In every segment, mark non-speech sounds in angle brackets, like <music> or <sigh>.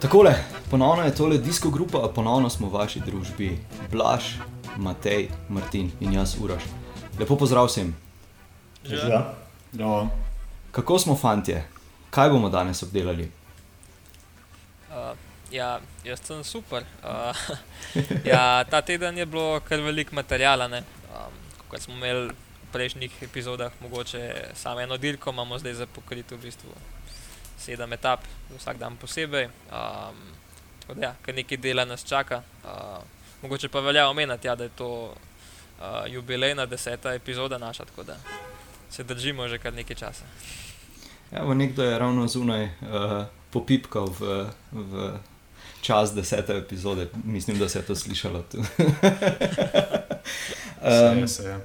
Takole, ponovno je tole disko grupa, ponovno smo v vaši družbi. Blaž, Matej, Martin in jaz, Uraš. Lepo pozdrav vsem. Ja. Ja. Kako smo, fantje? Kaj bomo danes obdelali? Uh, ja, jaz sem super. Uh, <laughs> ja, ta teden je bilo kar veliko materijala. Um, kot smo imeli v prejšnjih epizodah, mogoče samo eno dirko, imamo zdaj za pokrito v bistvu sedem etap, vsak dan posebej. Um, tako da, ja, kar nekaj dela nas čaka. Uh, mogoče pa velja omeniti, ja, da je to uh, jubilejna deseta epizoda naša, tako da se držimo že kar nekaj časa. Ja, nekdo je ravno zunaj uh, popipkal v, v čas desete epizode, mislim, da se je to slišalo. Um, <laughs> se je.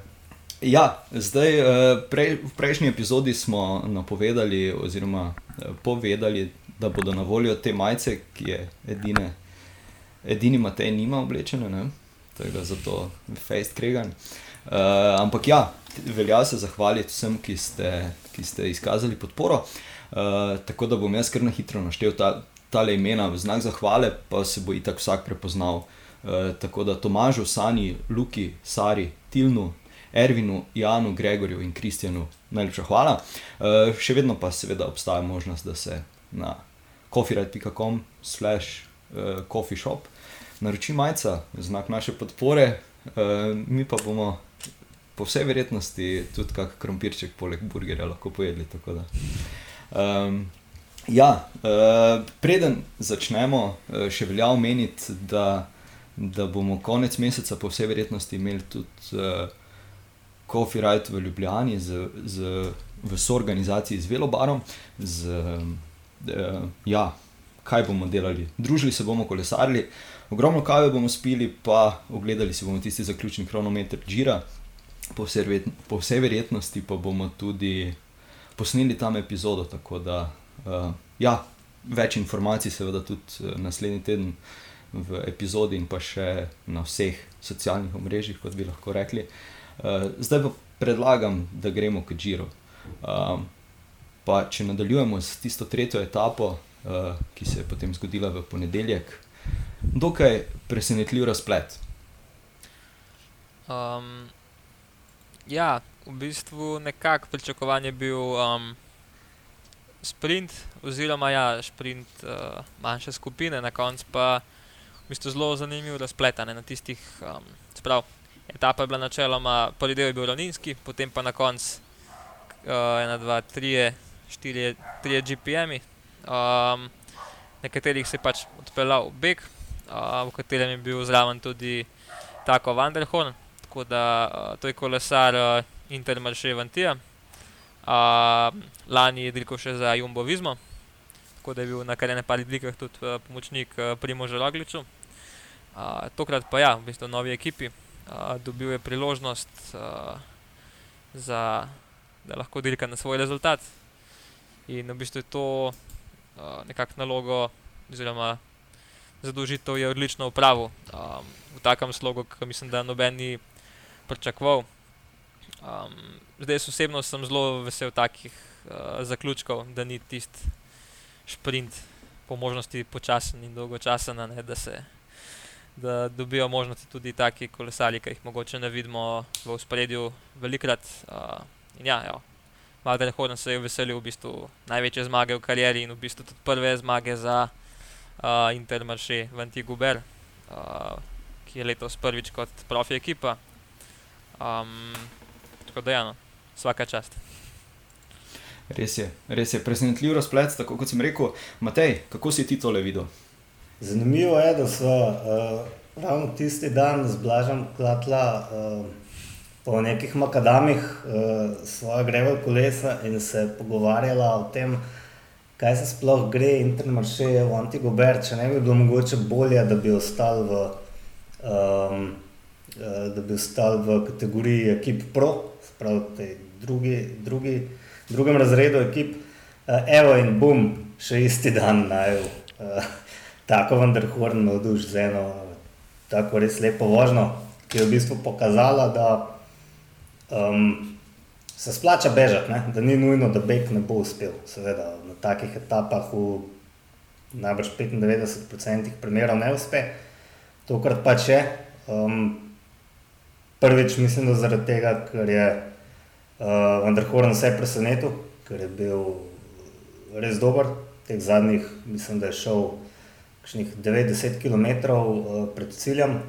Ja, zdaj, prej, v prejšnji epizodi smo napovedali, oziroma povedali, da bodo na voljo te majice, ki je edine, edini Matej, nima oblečene, ne? tega zato Fejst Kregan. Uh, ampak ja, velja se zahvaliti vsem, ki ste, ki ste izkazali podporo. Uh, tako da bom jaz kar na hitro naštel ta, tale imena v znak zahvale, pa se bo itak vsak prepoznal. Uh, tako da Tomažu, Sani, Luki, Sari, Tilnu, Ervinu, Janu, Gregorju in Kristjanu najlepša hvala. Uh, še vedno pa seveda obstaja možnost, da se na coffeeride.com slash coffee shop naroči majca, znak naše podpore, uh, mi pa bomo po vsej verjetnosti tudi kak krompirček poleg burgerja lahko pojedli. Um, ja, uh, preden začnemo, uh, še velja omeniti, da, da bomo konec meseca po vsej verjetnosti imeli tudi uh, Coffee Right v Ljubljani, z, z, v soorganizaciji z Velobarom. Z, ja, kaj bomo delali? Družili se bomo, kolesarili, ogromno kave bomo spili, pa ogledali si bomo tisti zaključni kronometer Džira. Po vsej, po vsej verjetnosti pa bomo tudi posneli tam epizodo. Tako da, uh, ja, več informacij, seveda, tudi naslednji teden v epizodi, in pa še na vseh socialnih omrežjih, kot bi lahko rekli. Uh, zdaj pa predlagam, da gremo k Džiru. Um, pa če nadaljujemo s tisto tretjo etapo, uh, ki se je potem zgodila v ponedeljek, dokaj presenetljiv razplet. Um, ja, v bistvu nekako pričakovanje je bil um, sprint, oziroma ja, sprint uh, manjše skupine, na koncu pa v bistvu zelo zanimiv razplet na tistih. Um, Etapa je bila načeloma, prvi del je bil ravninski, potem pa na koncu uh, ena, dva, tri, štiri, tri GPM-i, um, na katerih se je pač odpeljal beg, uh, v katerem je bil zraven tudi tako Vanderhorn, tako da uh, to je kolesar uh, Intermarše Vantija. Uh, lani je dirkal še za Jumbo Vizmo, tako da je bil na kar nekaj dirkah tudi uh, pomočnik uh, Primoža Rogliču. Uh, tokrat pa ja, v bistvu novi ekipi dobil je priložnost, uh, za, da lahko dirka na svoj rezultat. In v bistvu je to uh, nekakšna naloga, oziroma zadolžitev je odlično upravil um, v takem slogu, ki mislim, da noben ni pričakoval. Um, zdaj, osebno sem zelo vesel takih uh, zaključkov, da ni tisti sprint po možnosti počasen in dolgočasen, da se da dobijo možnosti tudi taki kolesari, ki jih mogoče ne vidimo v spredju velikrat. Uh, ja, Martin Horn se je veselil v bistvu največje zmage v karieri in v bistvu tudi prve zmage za uh, Intermarché v Antiguber, uh, ki je letos prvič kot profi ekipa. Um, tako da, ja, no, vsaka čast. Res je, res je, presenetljiv razplet, tako kot sem rekel. Matej, kako si ti tole videl? Zanimivo je, da so uh, ravno tisti dan z Blažem klatla uh, po nekih makadamih uh, svoje greve kolesa in se pogovarjala o tem, kaj se sploh gre intermarše v Antigober, če ne bi bilo mogoče bolje, da bi ostal v, um, uh, da bi ostal v kategoriji ekip pro, sprav tej drugi, drugi, drugem razredu ekip. Uh, evo in bum, še isti dan najel. Uh, tako Vanderhorn navduš z eno tako res lepo vožnjo, ki je v bistvu pokazala, da um, se splača bežati, da ni nujno, da beg ne bo uspel. Seveda na takih etapah v najbrž 95% primerov ne uspe, tokrat pač je. Um, prvič mislim, da zaradi tega, ker je uh, Vanderhorn vse presenetil, ker je bil res dober. Teh zadnjih, mislim, da je šel kakšnih 90 km uh, pred ciljem,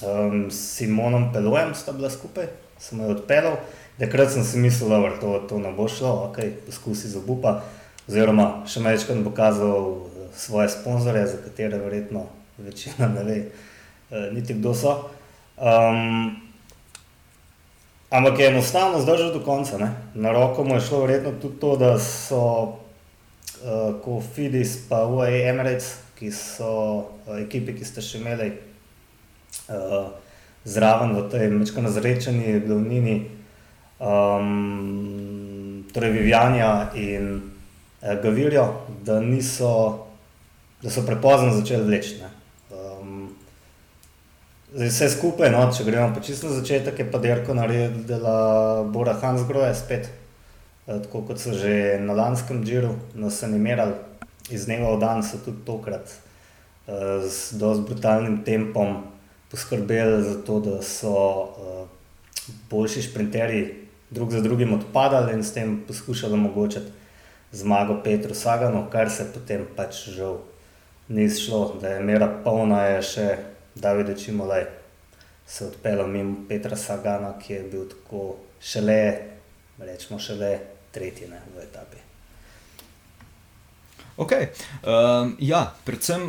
um, Simonom Pelojem sta bila skupaj, sem jo odpeljal. Takrat sem si mislil, da to, to ne bo šlo, ok, poskusi za bupa. Oziroma, še večkrat bom pokazal eh, svoje sponzorje, za katere verjetno večina ne ve, uh, niti kdo so. Um, ampak je enostavno zdržal do konca. Ne? Na roko mu je šlo verjetno tudi to, da so uh, kot Fidis in UAE Emirates, ki so uh, ekipi, ki ste še imeli uh, zraven v tej mečko nazrečeni glavnini, um, torej Vivjanja in uh, Gavirjo, da, niso, da so prepozno začeli vleči. Zdaj, vse skupaj, no, če gremo pa čisto na začetek, je pa Derko naredila Bora Hansgrohe spet, eh, tako kot so že na lanskem džiru, se animirali iz dneva v dan, so tudi tokrat uh, z dosti brutalnim tempom poskrbeli za to, da so uh, boljši šprinterji drug za drugim odpadali in s tem poskušali omogočiti zmago Petru Saganu, kar se potem pač žal ni šlo, da je mera polna, je še David Čimolaj se odpeljal mimo Petra Sagana, ki je bil tako šele, rečemo, šele tretji ne, v etapi. Ok, um, ja, predvsem,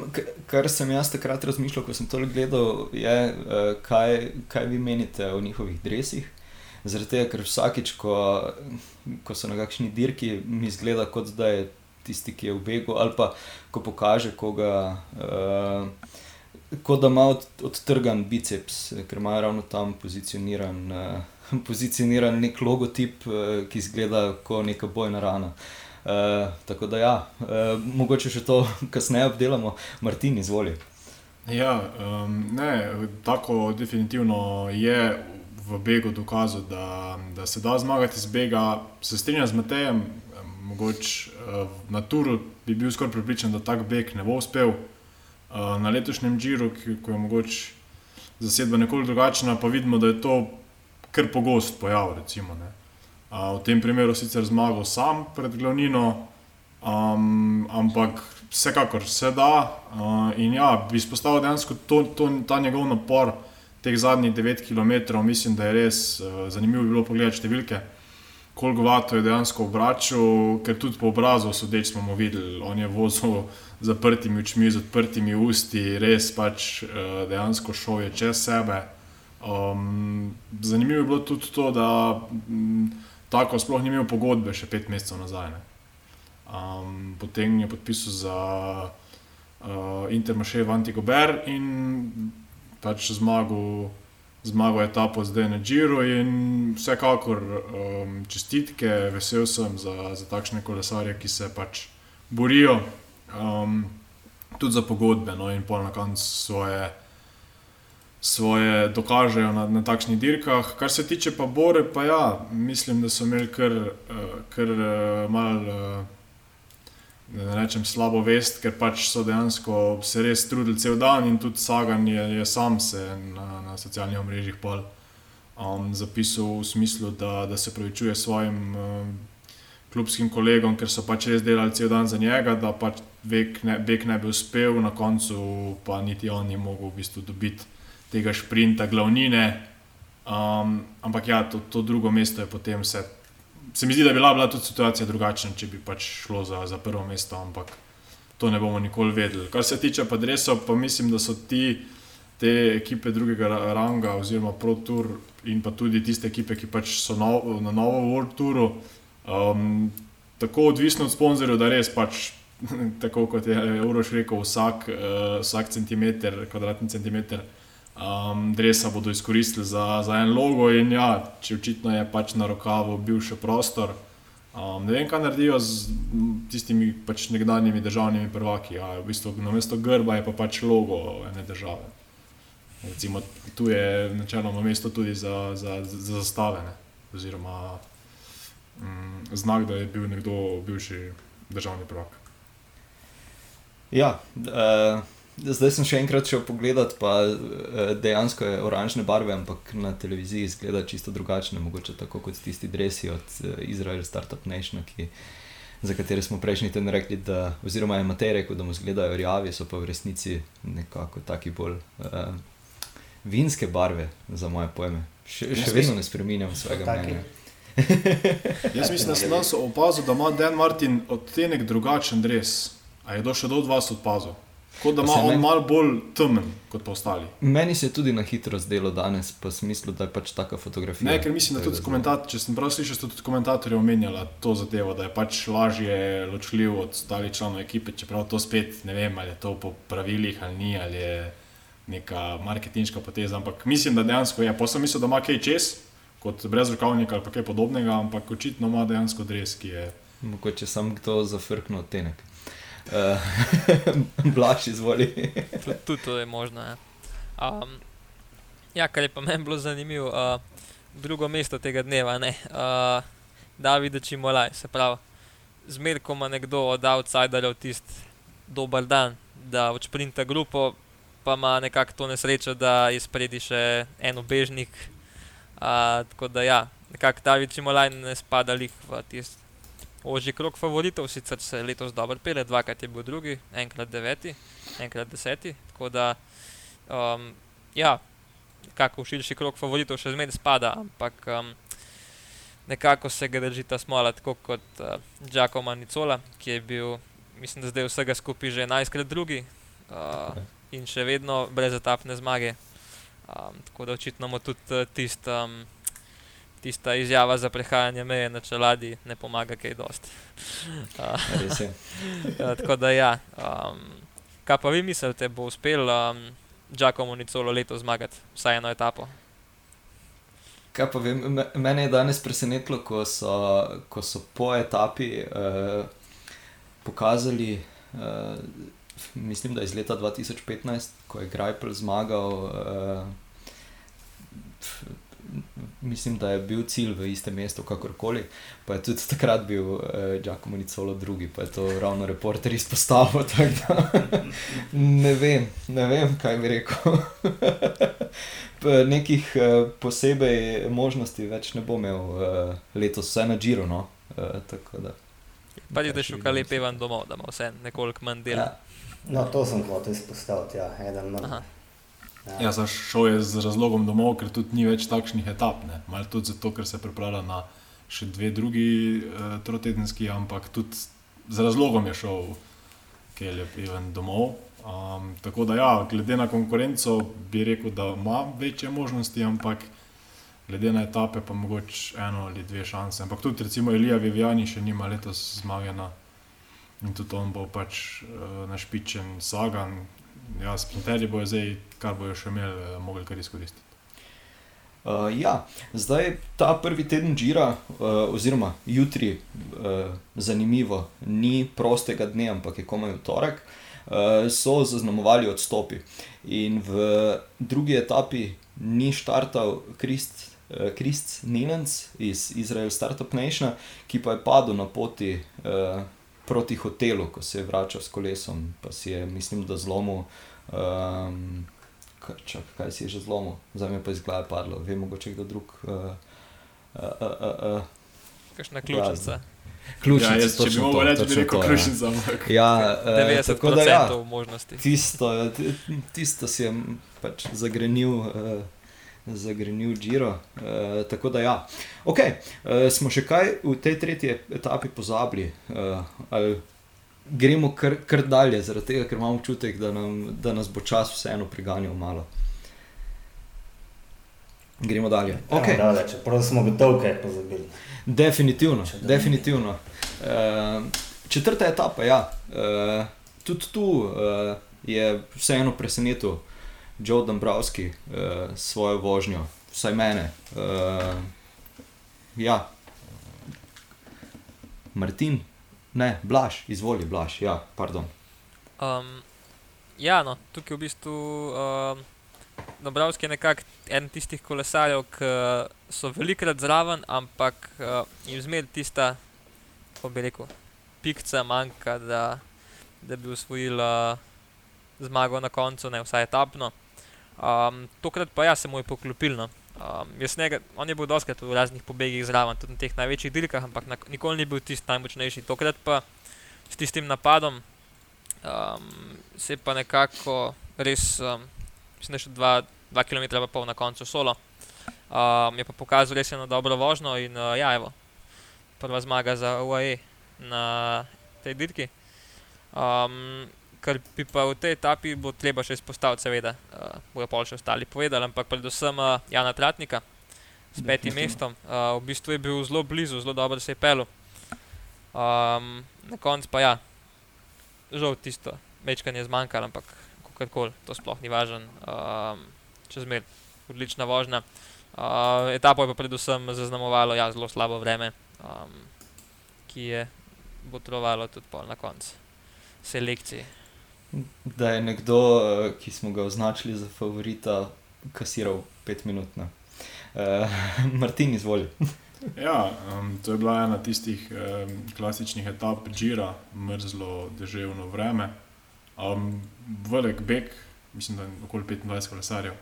kar sem jaz takrat razmišljal, ko sem to gledal, je, uh, kaj, kaj vi menite o njihovih drevesih. Zaradi tega, ker vsakič, ko, ko so na kakšni dirki, mi zgleda, kot da je tisti, ki je v begu, ali pa ko pokaže koga. Uh, kot da ima od, odtrgan biceps, ker ima ravno tam pozicioniran, uh, <laughs> pozicioniran nek logotip, uh, ki izgleda kot neka bojna rana. Uh, tako da, ja, uh, mogoče še to <laughs> kasneje obdelamo, Martin, izvoli. Ja, um, ne, tako definitivno je v begu dokazal, da, da se da zmagati z bega. Se strinjam z Matejem, mogoče uh, na turu bi bil skoraj pripričan, da tak beg ne bo uspel na letošnjem Džiru, ki je mogoče zasedba nekoliko drugačna, pa vidimo, da je to kar pogost pojav. Recimo, v tem primeru sicer zmagal sam pred glavnino, um, ampak vsekakor se da. Uh, in ja, bi izpostavil dejansko to, to, ta njegov napor teh zadnjih 9 km, mislim, da je res uh, zanimivo bilo pogledati številke. Koliko vato je dejansko obračal, ker tudi po obrazu sodeč smo videli, on je vozil zaprtimi očmi, z odprtimi usti, res pač uh, dejansko šel je čez sebe. Um, zanimivo je bilo tudi to, da m, tako sploh ni imel pogodbe še pet mesecev nazaj. Um, potem je podpisal za uh, Intermarché Vantigober in pač zmagal. Zmago je ta po zdaj na Džiru in vsekakor um, čestitke, vesel sem za, za takšne kolesarje, ki se pač borijo um, tudi za pogodbe, no, in pol na koncu svoje, svoje dokažejo na, na takšnih dirkah. Kar se tiče pa Bore, pa ja, mislim, da so imeli kar, uh, kar uh, malo. Uh, Ne rečem slabo vest, ker pač so dejansko se res trudili cel dan in tudi Sagan je, je sam se na, na socialnih mrežah um, zapisal v smislu, da, da se pravičuje svojim um, klubskim kolegom, ker so pač res delali cel dan za njega, da pač Bek ne, ne bi uspel, na koncu pa niti on ni mogel v bistvu dobiti tega sprinta, glavnine. Um, ampak ja, to, to drugo mesto je potem vse. Se mi zdi, da bi bila, bila tudi situacija drugačna, če bi pač šlo za, za prvo mesto, ampak to ne bomo nikoli vedeli. Kar se tiče pa Dresov, pa mislim, da so ti, te ekipe drugega ranga, oziroma Pro Tour in pa tudi tiste ekipe, ki pač so no, na novo World Touru. Um, tako odvisno od sponzorjev, da res pač, <laughs> tako kot je Uroš rekel, vsak, uh, vsak centimeter, kvadratni centimeter um, dresa bodo izkoristili za, za en logo. In ja, če očitno je pač na rokavu bil še prostor. Um, ne vem, kaj naredijo z tistimi pač nekdanjimi državnimi prvaki. Ja, v bistvu, na mesto grba je pa pač logo ene države. Recimo, tu je načeloma mesto tudi za, za, za zastavljene. oziroma mm, znak, da je bil nekdo bivši državni prvak. Ja, uh, zdaj sem še enkrat šel pogledat, pa uh, dejansko je oranžne barve, ampak na televiziji izgleda čisto drugačne, mogoče tako kot tisti dresi od uh, Izrael Startup Nation, ki, za katere smo prejšnji teden rekli, da, oziroma je Matej rekel, da mu izgledajo rjavi, so pa v resnici nekako taki bolj uh, vinske barve, za moje pojme. Še, še vedno ne spremenjam svojega Taki. mnenja. Jaz mislim, da sem opazil, da ima Dan Martin odtenek drugačen dres. A je do še do vas opazil? Kot da Pa ima on meni- malo bolj temen kot pa ostali. Meni se je tudi na hitro zdelo danes, pa sem mislil, da je pač taka fotografija. Ne, ker mislim, da tudi komentator, če sem prav slišal, so tudi komentatorji omenjali to zadevo, da je pač lažje ločljiv od ostalih članov ekipe, čeprav to spet ne vem, ali je to po pravilih ali ni, ali je neka marketinška poteza, ampak mislim, da dejansko je. Pa sem mislil, da ima kaj čez, kot brezrokavnik ali kaj podobnega, ampak očitno ima dejansko dres, ki je. Mogoče sam kdo zafrknil odtenek. Uh, <laughs> Blaž izvoli. Tudi, to je možno. Ja. Um, ja, kar je pa meni bilo zanimivo, uh, drugo mesto tega dneva, ne. Uh, David Čimolaj, se pravi, zmer, ko ima nekdo od outsiderjev tisti dober dan, da odšprinta grupo, pa ima nekako to nesrečo, da je spredi še en obežnik. Uh, tako da ja, nekako David Čimolaj ne spada lih v tisti. Ožji krok favoritov, sicer se letos dobro pele, dvakrat je bil drugi, enkrat deveti, enkrat deseti. Tako da, um, ja, nekako v širši krok favoritov še zmeraj spada, ampak um, nekako se ga drži ta smola, tako kot uh, Giacomo Nicola, ki je bil, mislim, da zdaj vsega skupaj že 11krat drugi uh, in še vedno brez etapne zmage. Um, tako da očitno mu tudi uh, tist, um, tista izjava za prehajanje meje na čeladi ne pomaga kaj dosti. <laughs> <laughs> Ja, tako da, ja. Um, kaj pa vi mislite, bo uspel um, Giacomo Nicolo letos zmagati vsaj eno etapo? Kaj pa vem, me- mene je danes presenetilo, ko so, ko so po etapi uh, pokazali, uh, mislim, da iz leta 2015, ko je Grajpel zmagal. Uh, Mislim, da je bil cilj v istem mestu, kakorkoli, pa je tudi takrat bil uh, Giacomo Nicolo drugi, pa je to ravno reporter izpostavil. <laughs> da Ne vem, ne vem, kaj bi rekel. <laughs> Pa Nekih uh, posebej možnosti več ne bo imel uh, letos, vse na Giro. No? Uh, tako da. Pa je Ja, še šukal lepe van domov, da ima vse nekoliko manj dela. Ja. No, to sem hotel izpostaviti, ja, eden manj. Ja, zdaj šel je z razlogom domov, ker tudi ni več takšnih etap. Ne? Malo tudi zato, ker se pripravlja na še dve drugi uh, trotedenski, ampak tudi z razlogom je šel Kelep Ivan domov. Um, tako da, ja, glede na konkurenco, bi rekel, da ima večje možnosti, ampak glede na etape, pa mogoče eno ali dve šanse. Ampak tudi, recimo, Elija Vivjani še nima letos zmage na in tudi on bo pač uh, našpičen, sagan. Ja, sprinterji bojo zdaj, kar bojo še imeli, uh, mogli kar izkoristiti. Uh, ja, zdaj ta prvi teden Gira, uh, oziroma jutri, uh, zanimivo, ni prostega dne, ampak je komaj v torek, uh, so zaznamovali odstopi. In v drugi etapi ni štartal Krist. Krist Nilenc iz Izrael Startup Nation, ki pa je padel na poti uh, proti hotelu, ko se je vračal s kolesom, pa si je, mislim, da zlomil. Um, čak, kaj si je že zlomil, za me pa iz glave padlo, vem, mogoče kdo drug. Uh, uh, uh, uh, uh. Kakšna ključnica. Ključnice, ja, jaz, če bi točno mogel to, reči, bi točno rekel to, ja. ključnica, ampak Ja, 90% tako da ja, možnosti. tisto, ti- tisto si je pač zagrenil. Uh, Zagrenil Giro. Uh, tako da, ja. okay, uh, smo še kaj v tej tretji etapi pozabili, ali gremo kar, kar dalje, zaradi tega, ker imam občutek, da, nam, da nas bo čas vseeno priganjal malo. Gremo dalje. Okay. Okay. Dale, čeprav smo gotovi, kaj pozabili. Definitivno, Če definitivno. Uh, četrta etapa, ja. Uh, tudi tu uh, je vseeno presenetil Joe Dombrovski uh, s svojo vožnjo, vsaj mene. Uh, ja, Martin, ne, Blaž, izvoli, Blaž, ja, pardon. Um, ja, no, tukaj v bistvu um, Dobravski je nekako en tistih kolesarjev, ki so velikrat zraven, ampak uh, jim zmeraj tista, kako bi rekel, pikca manjka, da, da bi usvojila zmago na koncu, ne vsaj etapno. Um, tokrat pa ja, se mu je poklopil. No. Um, njega, on je bil doskrat v raznih pobegih zraven, tudi na teh največjih dirkah, ampak na, nikoli ni bil tisti najmočnejši. Tokrat pa s tistim napadom um, se je pa nekako res, um, mislim, še 2 km pa pol na koncu solo. Um, je pa pokazal res eno dobro vožnjo in uh, ja, evo, prva zmaga za UAE na tej dirki. Um, kar bi pa v tej etapi bo treba še izpostaviti, seveda, uh, bojo pa še ostali povedali, ampak predvsem uh, Jana Tratnika s petim mestom. Uh, v bistvu je bil zelo blizu, zelo dobro se je pel. Um, na koncu pa ja, žal tisto, večkrat je zmanjkalo, ampak kako koli, to sploh ni važno. Um, čez mer, odlična vožnja. Uh, etapo je pa predvsem zaznamovalo ja, zelo slabo vreme, um, ki je botrovalo tudi na koncu selekcije da je nekdo, eh, ki smo ga označili za favorita, kasiral pet minut. Uh, <laughs> Martin, izvoli. ja, um, to je bila ena tistih um, klasičnih etap Džira, mrzlo, deževno vreme. Um, velik beg, mislim, da je okoli 25 kolesarjev,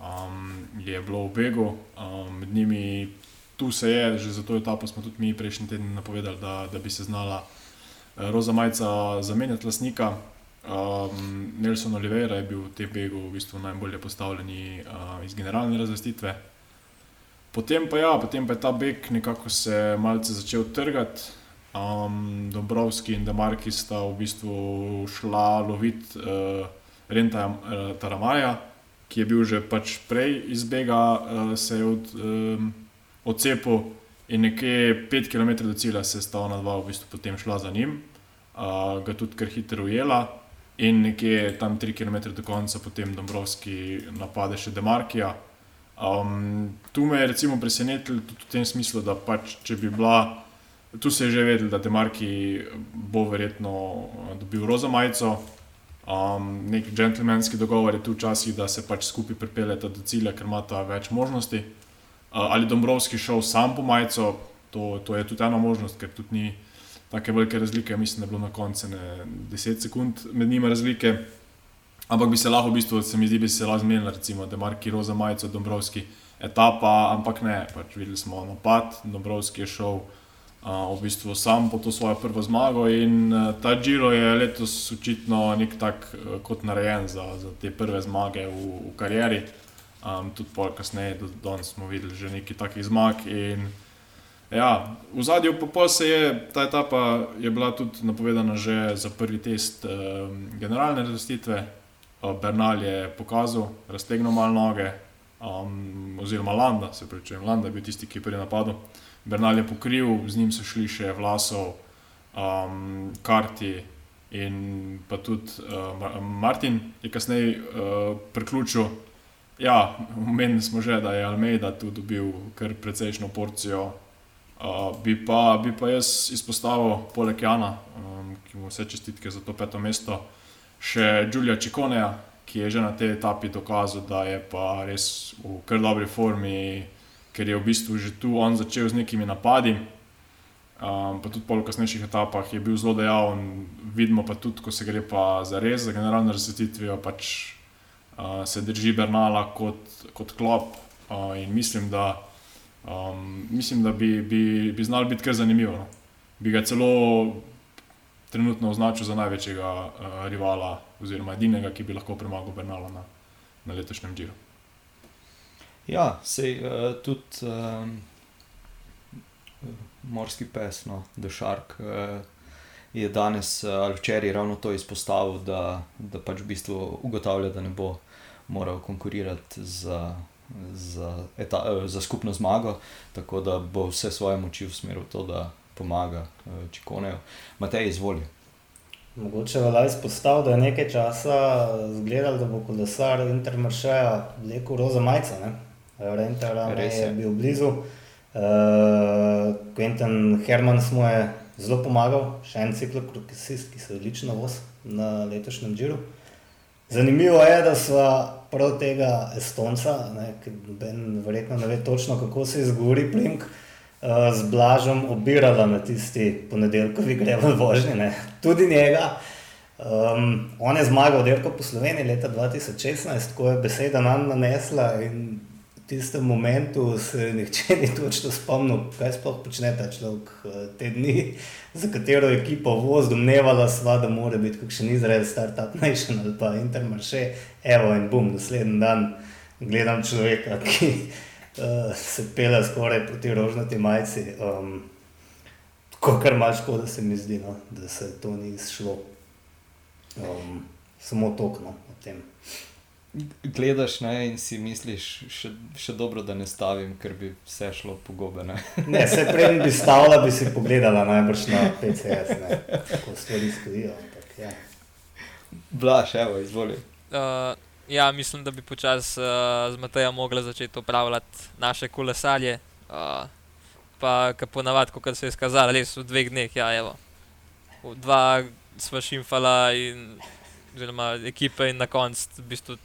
um, je bilo v begu, um, med njimi tu se je, že za to etapo smo tudi mi prejšnji teden napovedali, da, da bi se znala. Roza Majca zamenjati lasnika, Um, Nelson Oliveira je bil v tem begu v bistvu najbolje postavljen uh, iz generalne razvrstitve. Potem pa, ja, potem pa je ta beg nekako se malce začel trgati. Um, Dobrovski in Demarki sta v bistvu šla loviti uh, Renta uh, Taramaja, ki je bil že pač prej iz bega, uh, se je od, um, odcepil in nekje 5 km do cilja se sta ona dva v bistvu potem šla za njim, uh, ga tudi kar hitro ujela. In nekje tam 3 km do konca, potem Dombrovski napade še Demarkija. Um, tu me je recimo presenetilo tudi v tem smislu, da pač, če bi bila, tu se je že vedel, da Demarki bo verjetno uh, dobil roza majico. Um, nek džentlmenski dogovor je tu včasih, da se pač skupaj pripeljeta do cilja, ker ima ta več možnosti. Uh, ali Dombrovski šel sam po majico, to, to je tudi ena možnost, ker tudi ni tako velike razlike, mislim, da je bilo na koncu 10 sekund med njima razlike. Ampak bi se lahko, v bistvu, se mi zdi, bi se lahko zmenili, recimo, da je Marki Roza Majico, Dombrovski etapa, ampak ne, pač videli smo napad, Dombrovski je šel uh, v bistvu sam po to svojo prvo zmago in uh, ta Giro je letos očitno nek tak uh, kot narejen za, za te prve zmage v, v karieri. Um, tudi pol kasneje, do danes smo videli že nekaj takih zmag in Ja, v zadnjem pol se je ta etapa je bila tudi napovedana že za prvi test eh, generalne razvrstitve. Bernal je pokazal, raztegnil malo noge, um, oziroma Landa, se pravi, Landa je bil tisti, ki je prvi napadel. Bernal je pokril, z njim so šli še Vlasov, um, Karti in pa tudi uh, Martin je kasneje uh, priključil. Ja, omenili smo že, da je Almeida tu dobil kar precejšno porcijo bi, pa, bi pa jaz izpostavil, poleg Jana, um, ki mu vse čestitke za to peto mesto, še Đulja Čikoneja, ki je že na tej etapi dokazal, da je pa res v kar dobri formi, ker je v bistvu že tu on začel z nekimi napadi. Um, pa tudi po kasnejših etapah je bil zelo dejaven, vidimo pa tudi, ko se gre pa za res, za generalno razsvetitvijo, pač uh, se drži Bernala kot, kot klop. Uh, in mislim, da Um, mislim, da bi, bi, bi znal biti kar zanimivo. No. Bi ga celo trenutno označil za največjega uh, rivala, oziroma edinega, ki bi lahko premagal Bernala na, na letošnjem Džiru. Ja, sej uh, tudi um, morski pes, no, The Shark, uh, je danes uh, ali včeraj ravno to izpostavil, da, da pač v bistvu ugotavlja, da ne bo moral konkurirati za za, eta, eh, za skupno zmago, tako da bo vse svoje moči usmeril v to, da pomaga eh, Čikoneju. Matej, izvoli. Mogoče velja izpostaviti, da je nekaj časa zgledal, da bo kolesar Intermaršaja vlekel roza majca. Renter je bil blizu. Uh, Quentin Herman mu je zelo pomagal, še en ciklokroksist, ki se odlično vozi na letošnjem Džiru. Zanimivo je, da smo prav tega Estonca, ki ben verjetno ne ve točno, kako se izgovori primk, uh, z Blažom obirala na tisti ponedeljkovi grevel vožnji. Ne. Tudi njega. Um, on je zmagal dirko po Sloveniji leta 2016, ko je beseda nam nanesla in v tistem momentu se nihče ni točno spomnil, kaj sploh počne ta človek uh, te dni, za katero ekipo voz, domnevala sva, da mora biti kakšen Izrael, Startup <laughs> Nation ali pa Intermarché, evo in bum, naslednji dan gledam človeka, ki uh, se pela skoraj proti rožnati majci. Um, Ko kar malo škoda se mi zdi, no, da se to ni izšlo um, samo tokno o tem. Gledaš ne, in si misliš, še, še dobro, da ne stavim, ker bi vse šlo po gobe. Ne, ne se prej bi stavila, bi si pogledala najbrž na PCS, ne, kako stvari stojijo. Ampak, ja. Blaž, evo, izvoli. Uh, ja, mislim, da bi počasi uh, z Matejem mogli začeti upravljati naše kolesarje. Uh, pa, kar ponavadi, kot se je izkazalo, res v dveh dneh, ja, evo. V dva sva šimfala in oziroma ekipe in na koncu v bistvu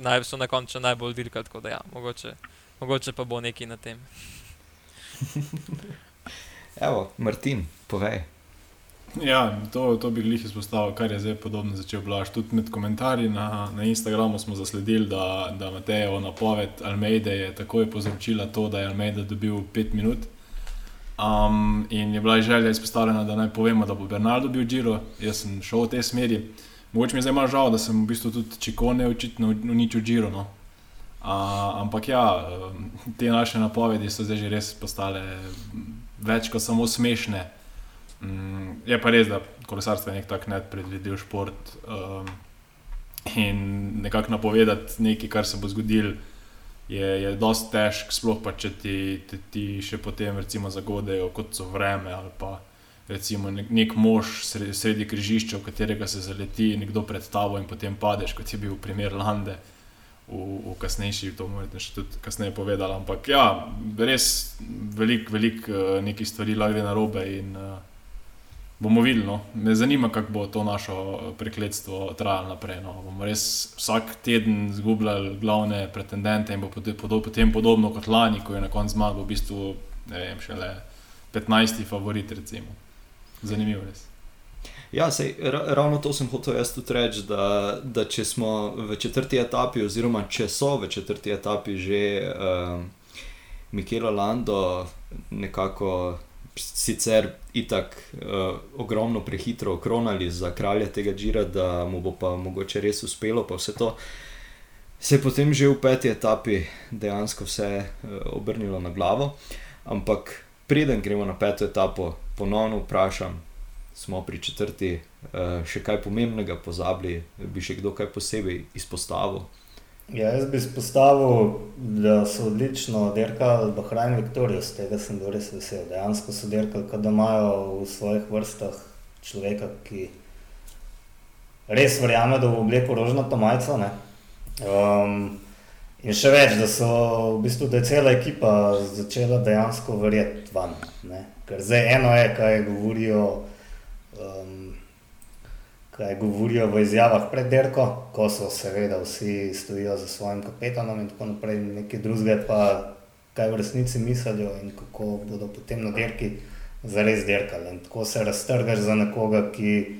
naj, so na koncu najbolj dirkali, tako da ja, mogoče, mogoče pa bo nekaj na tem. <laughs> Evo, Martin, povej. Ja, to, to bi jih izpostavil, kar je zdaj podobno začel blaž. Tudi med komentarji na, na Instagramu smo zasledili, da, da Matejo napoved Almeida je takoj povzročila to, da je Almeida dobil 5 minut. Um, in je bila želja izpostavljena, da naj povemo, da bo Bernardo bil Giro. Jaz sem šel v tej smeri. Mogoče mi je zdaj malo žal, da sem v bistvu tudi čikone očitno uničil Giro. No. Uh, ampak ja, te naše napovedi so zdaj že res postale več kot samo smešne. Um, je pa res, da kolesarstvo je nek tak nepredvidljiv šport um, in nekako napovedati nekaj, kar se bo zgodilo je, je dosti težko, sploh pa če ti, ti, ti še potem recimo zagodejo, kot so vreme ali pa recimo nek, mož sredi, sredi križišča, v katerega se zaleti nekdo pred tabo in potem padeš, kot je bil primer Lande. V, v kasnejši, to morate še tudi kasneje povedati. Ampak ja, res veliko, veliko uh, nekih stvari lahko gre na robe in uh, bomo videli. No. Me zanima, kako bo to našo eh, prekletstvo trajalo naprej. No. Bomo res vsak teden zgubljali glavne pretendente in bo potem podobno kot lani, ko je na koncu zmagal v bistvu vem, šele 15. favorit. Recimo. Zanimivo je. Ja, sej, ravno to sem hotel jaz tudi reči, da, da če smo v četrti etapi, oziroma če so v četrti etapi že uh, Mikela Lando nekako sicer itak uh, ogromno prehitro okronali za kralja tega Džira, da mu bo pa mogoče res uspelo, pa vse to. Se je potem že v peti etapi dejansko vse uh, obrnilo na glavo. Ampak preden gremo na peto etapo, ponovno vprašam, smo pri četrti, uh, še kaj pomembnega pozabili, bi še kdo kaj posebej izpostavil. Ja, jaz bi izpostavil, da so odlično dirkali Bahrajn Viktorijo, z tega sem bil res vesel. Dejansko so dirkali, da imajo v svojih vrstah človeka, ki res verjame, da bo oblekel rožnato majico. Um, in še več, da so v bistvu, da je cela ekipa začela dejansko verjeti van. Ne? Ker zdaj eno je, kaj govorijo. Um, kaj govorijo v izjavah pred dirko, ko so seveda vsi stojijo za svojim kapetanom in tako naprej, nekaj drugega pa kaj v resnici mislijo in kako bodo potem na dirki zares dirkali. In tako se raztrgaš za nekoga, ki,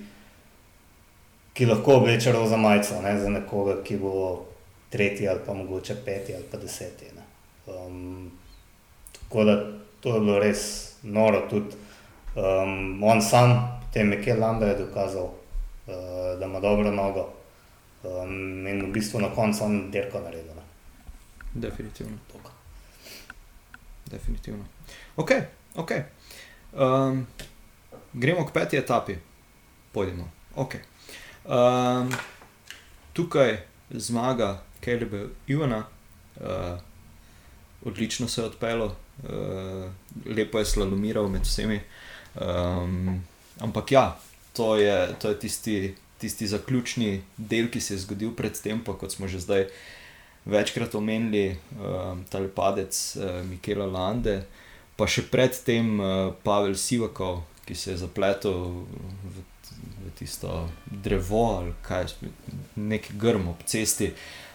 ki lahko obleče roza majico, ne za nekoga, ki bo tretji ali pa mogoče peti ali pa deseti. Um, tako da to je bilo res noro tudi. Um, on sam, tem je Kelanda je dokazal, uh, da ima dobro nogo. Um, in v bistvu na koncu on dirko naredil. Ne? Definitivno. Tok. Definitivno. Ok, ok. Um, gremo k peti etapi, pojdimo. Okay. Um, tukaj zmaga Kelebe Ivana, uh, odlično se je odpeljal, uh, lepo je slalomiral med vsemi. Um, ampak ja, to je, to je tisti, tisti zaključni del, ki se je zgodil predtem, pa kot smo že zdaj večkrat omenili, um, ta padec uh, Mikela Lande, pa še predtem uh, Pavel Sivakov, ki se je zapletel v v tisto drevo ali kaj, neki grm ob cesti.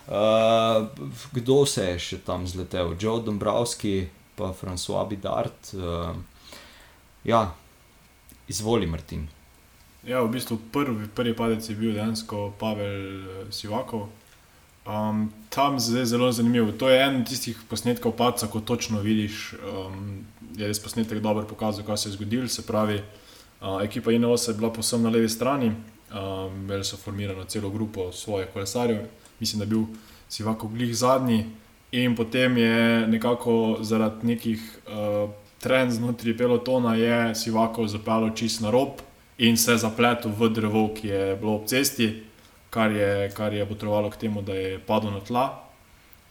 Uh, kdo se je še tam zletel? Joe Dombrovski, pa François Bidart. Uh, ja, izvoli, Martin. Ja, v bistvu prvi, prvi padec je bil dejansko Pavel Sivakov. Um, tam je zelo zanimivo. To je en tistih posnetkov paca, ko točno vidiš, um, je res posnetek dobro pokazal, kaj se je zgodilo. Se pravi, uh, ekipa INOS je bila posebno na levi strani, um, imeli so formirano celo grupo svojih kolesarjev, mislim, da je bil Sivako glih zadnji. In potem je nekako zaradi nekih uh, trend znotraj pelotona, je Sivako zapeljal čist na rob in se zapletel v drevo, ki je bilo ob cesti kar je, kar je potrebovalo k temu, da je padel na tla.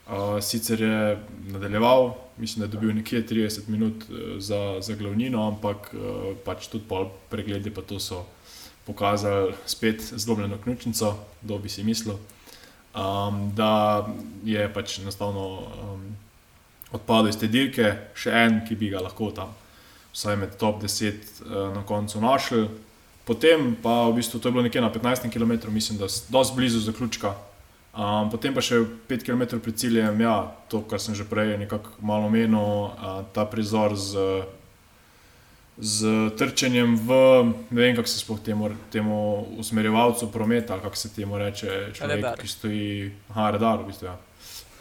Uh, sicer je nadaljeval, mislim, da je dobil nekje 30 minut uh, za, za glavnino, ampak uh, pač tudi pol pregledi pa to so pokazali spet zdobljeno ključnico, kdo bi si mislil, um, da je pač enostavno um, odpadel iz te dirke, še en, ki bi ga lahko tam, vsaj med top 10 uh, na koncu našel. Potem pa v bistvu to je bilo nekje na 15 km, mislim, da je dosti blizu zaključka. Um, potem pa še 5 km pred ciljem, ja, to, kar sem že prej nekako malo omenil, uh, ta prizor z, z trčenjem v, ne vem, kako se sploh temu, temu usmerjevalcu prometa, kako se temu reče, človek, ki stoji, aha, redar, v bistvu, ja,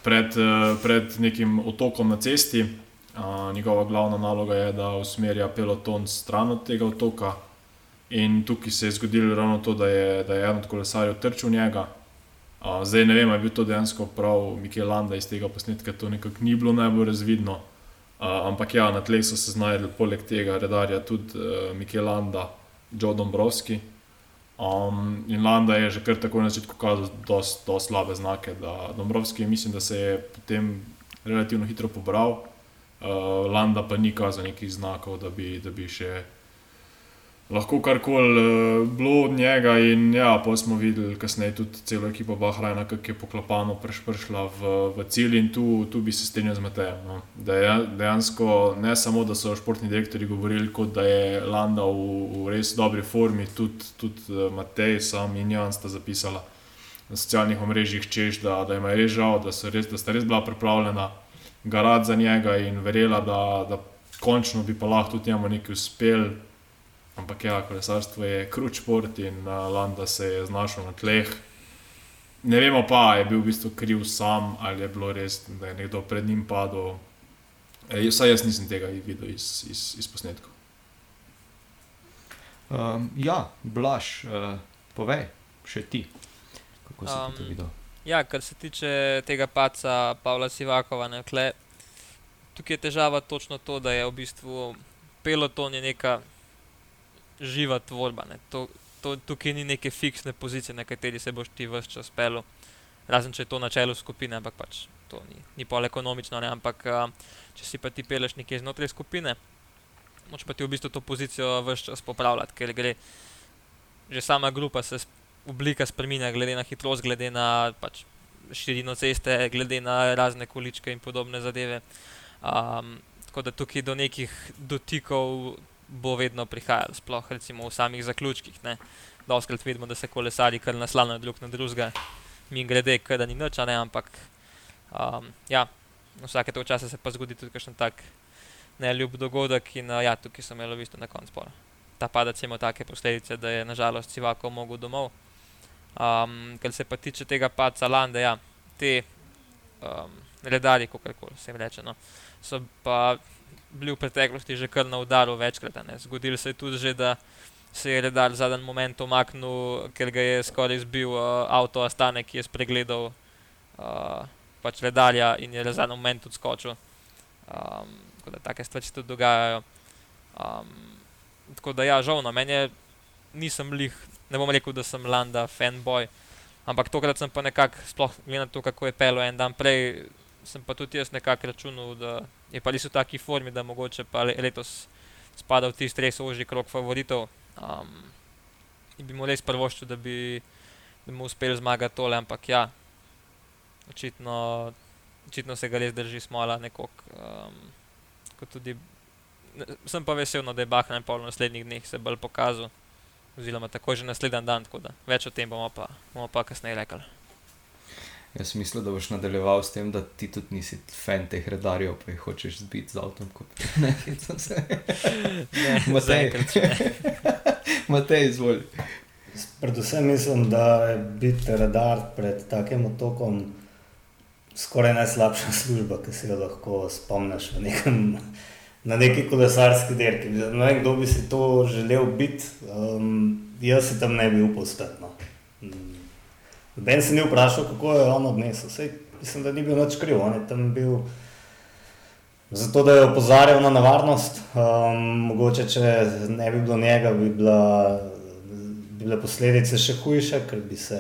pred, uh, pred nekim otokom na cesti. Uh, njegova glavna naloga je, da usmerja peloton stran od tega otoka. In tukaj se je zgodilo ravno to, da je, da je en od kolesarjev trčil njega. Uh, zdaj ne vem, ali je bil to dejansko prav Mikel Landa iz tega posnetka, to nekako ni bilo najbolj razvidno. Ampak ja, na tleh so se znašli poleg tega redarja tudi uh, Mikel Landa, Joe Dombrovski. Um, in Landa je že kar tako na začetku kazal zelo slabe znake. Dombrovski mislim, da se je potem relativno hitro pobral, uh, Landa pa ni kazal nekih znakov, da bi, da bi še lahko karkoli uh, bilo od njega. In ja, pa smo videli kasneje tudi celo ekipo Bahrajna, ki je poklopano prišla v, v cilj in tu, tu bi se strinjal z Matejem. No. Dejansko ne samo, da so športni direktori govorili, kot da je Landa v, v res dobri formi, tudi, tudi eh, Matej, sam in Jan sta zapisala. Na socialnih omrežjih češ, da, da je res žal, da, res, da sta res bila pripravljena garati za njega in verjela, da, da končno bi pa lahko tudi njemu nekaj uspel. Ampak ja, kolesarstvo je kruč šport in uh, Landa se je znašel na tleh. Ne vemo pa, je bil v bistvu kriv sam ali je bilo res, da je nekdo pred njim padel. E, vsaj jaz nisem tega videl iz, iz, iz posnetkov. Um, ja, Blaž, uh, povej, še ti, kako si um, to videl. Ja, kar se tiče tega paca Pavla Sivakova, ne, tukaj je težava točno to, da je v bistvu peloton neka živa tvorba. To, to, tukaj ni neke fiksne pozicije, na kateri se boš ti vse čas pel. Razen če je to načelo skupine, ampak pač to ni, ni pol ekonomično. Ne? Ampak če si pa ti peleš nekje znotraj skupine, moč pa ti v bistvu to pozicijo vse čas popravljati, ker gre že sama grupa se oblika spremenja, glede na hitrost, glede na pač, širino ceste, glede na razne količke in podobne zadeve. Um, tako da tukaj do nekih dotikov bo vedno prihajalo, sploh recimo v samih zaključkih. Doskrat vidimo, da se kolesari kar naslanjajo drug na drugega, mi grede, da ni noč, ampak um, ja, vsake to čase se pa zgodi tudi kakšen tak neljub dogodek in ja, tukaj sem imel v bistvu na koncu spora. Ta padec ima take posledice, da je nažalost Civako mogel domov. Um, kar se pa tiče tega paca Lande, ja, te um, redari, kako se jim reče, no, so pa bili v preteklosti že kar na udaru večkrat. Zgodilo se je tudi, že, da se je redar v zadnjem momentu omaknil, ker ga je skoraj izbil uh, avto Astane, ki je spregledal uh, pač redarja in je v zadnjem momentu odskočil. Um, tako da take stvari se tudi dogajajo. Um, tako da ja, žal na no, meni je, nisem lih, ne bom rekel, da sem Landa fanboy. Ampak tokrat sem pa nekako, sploh glede na to, kako je pelo en dan prej, sem pa tudi jaz nekako računal, da je pa res v taki formi, da mogoče pa letos spada v tisti res ožji krok favoritov. Um, in bi mu res prvoščil, da bi, da mu uspel zmagati tole, ampak ja, očitno, očitno se ga res drži smola nekako. Um, tudi, ne, sem pa vesel, no, da je Bahrain pa v naslednjih dneh se bolj pokazal. oziroma tako že naslednji dan, tako da več o tem bomo pa, bomo pa kasneje rekli. Jaz mislim, da boš nadaljeval s tem, da ti tudi nisi fan teh redarjev, pa jih hočeš zbiti z avtom. Kot... Ne, hecam se. Ne, <laughs> Matej. <laughs> Matej, izvoli. Predvsem mislim, da je biti radar pred takim otokom skoraj najslabša <laughs> služba, ki si jo lahko spomniš v nekem, na neki kolesarski dirki. Ne vem, kdo bi si to želel biti, um, jaz si tam ne bi upal stati. No. Ben se ni vprašal, kako je on odnesel. Sej, mislim, da ni bil nič kriv, on je tam bil. Zato, da je opozarjal na nevarnost, um, mogoče če ne bi bilo njega, bi, bila, bi bile posledice še hujše, ker bi se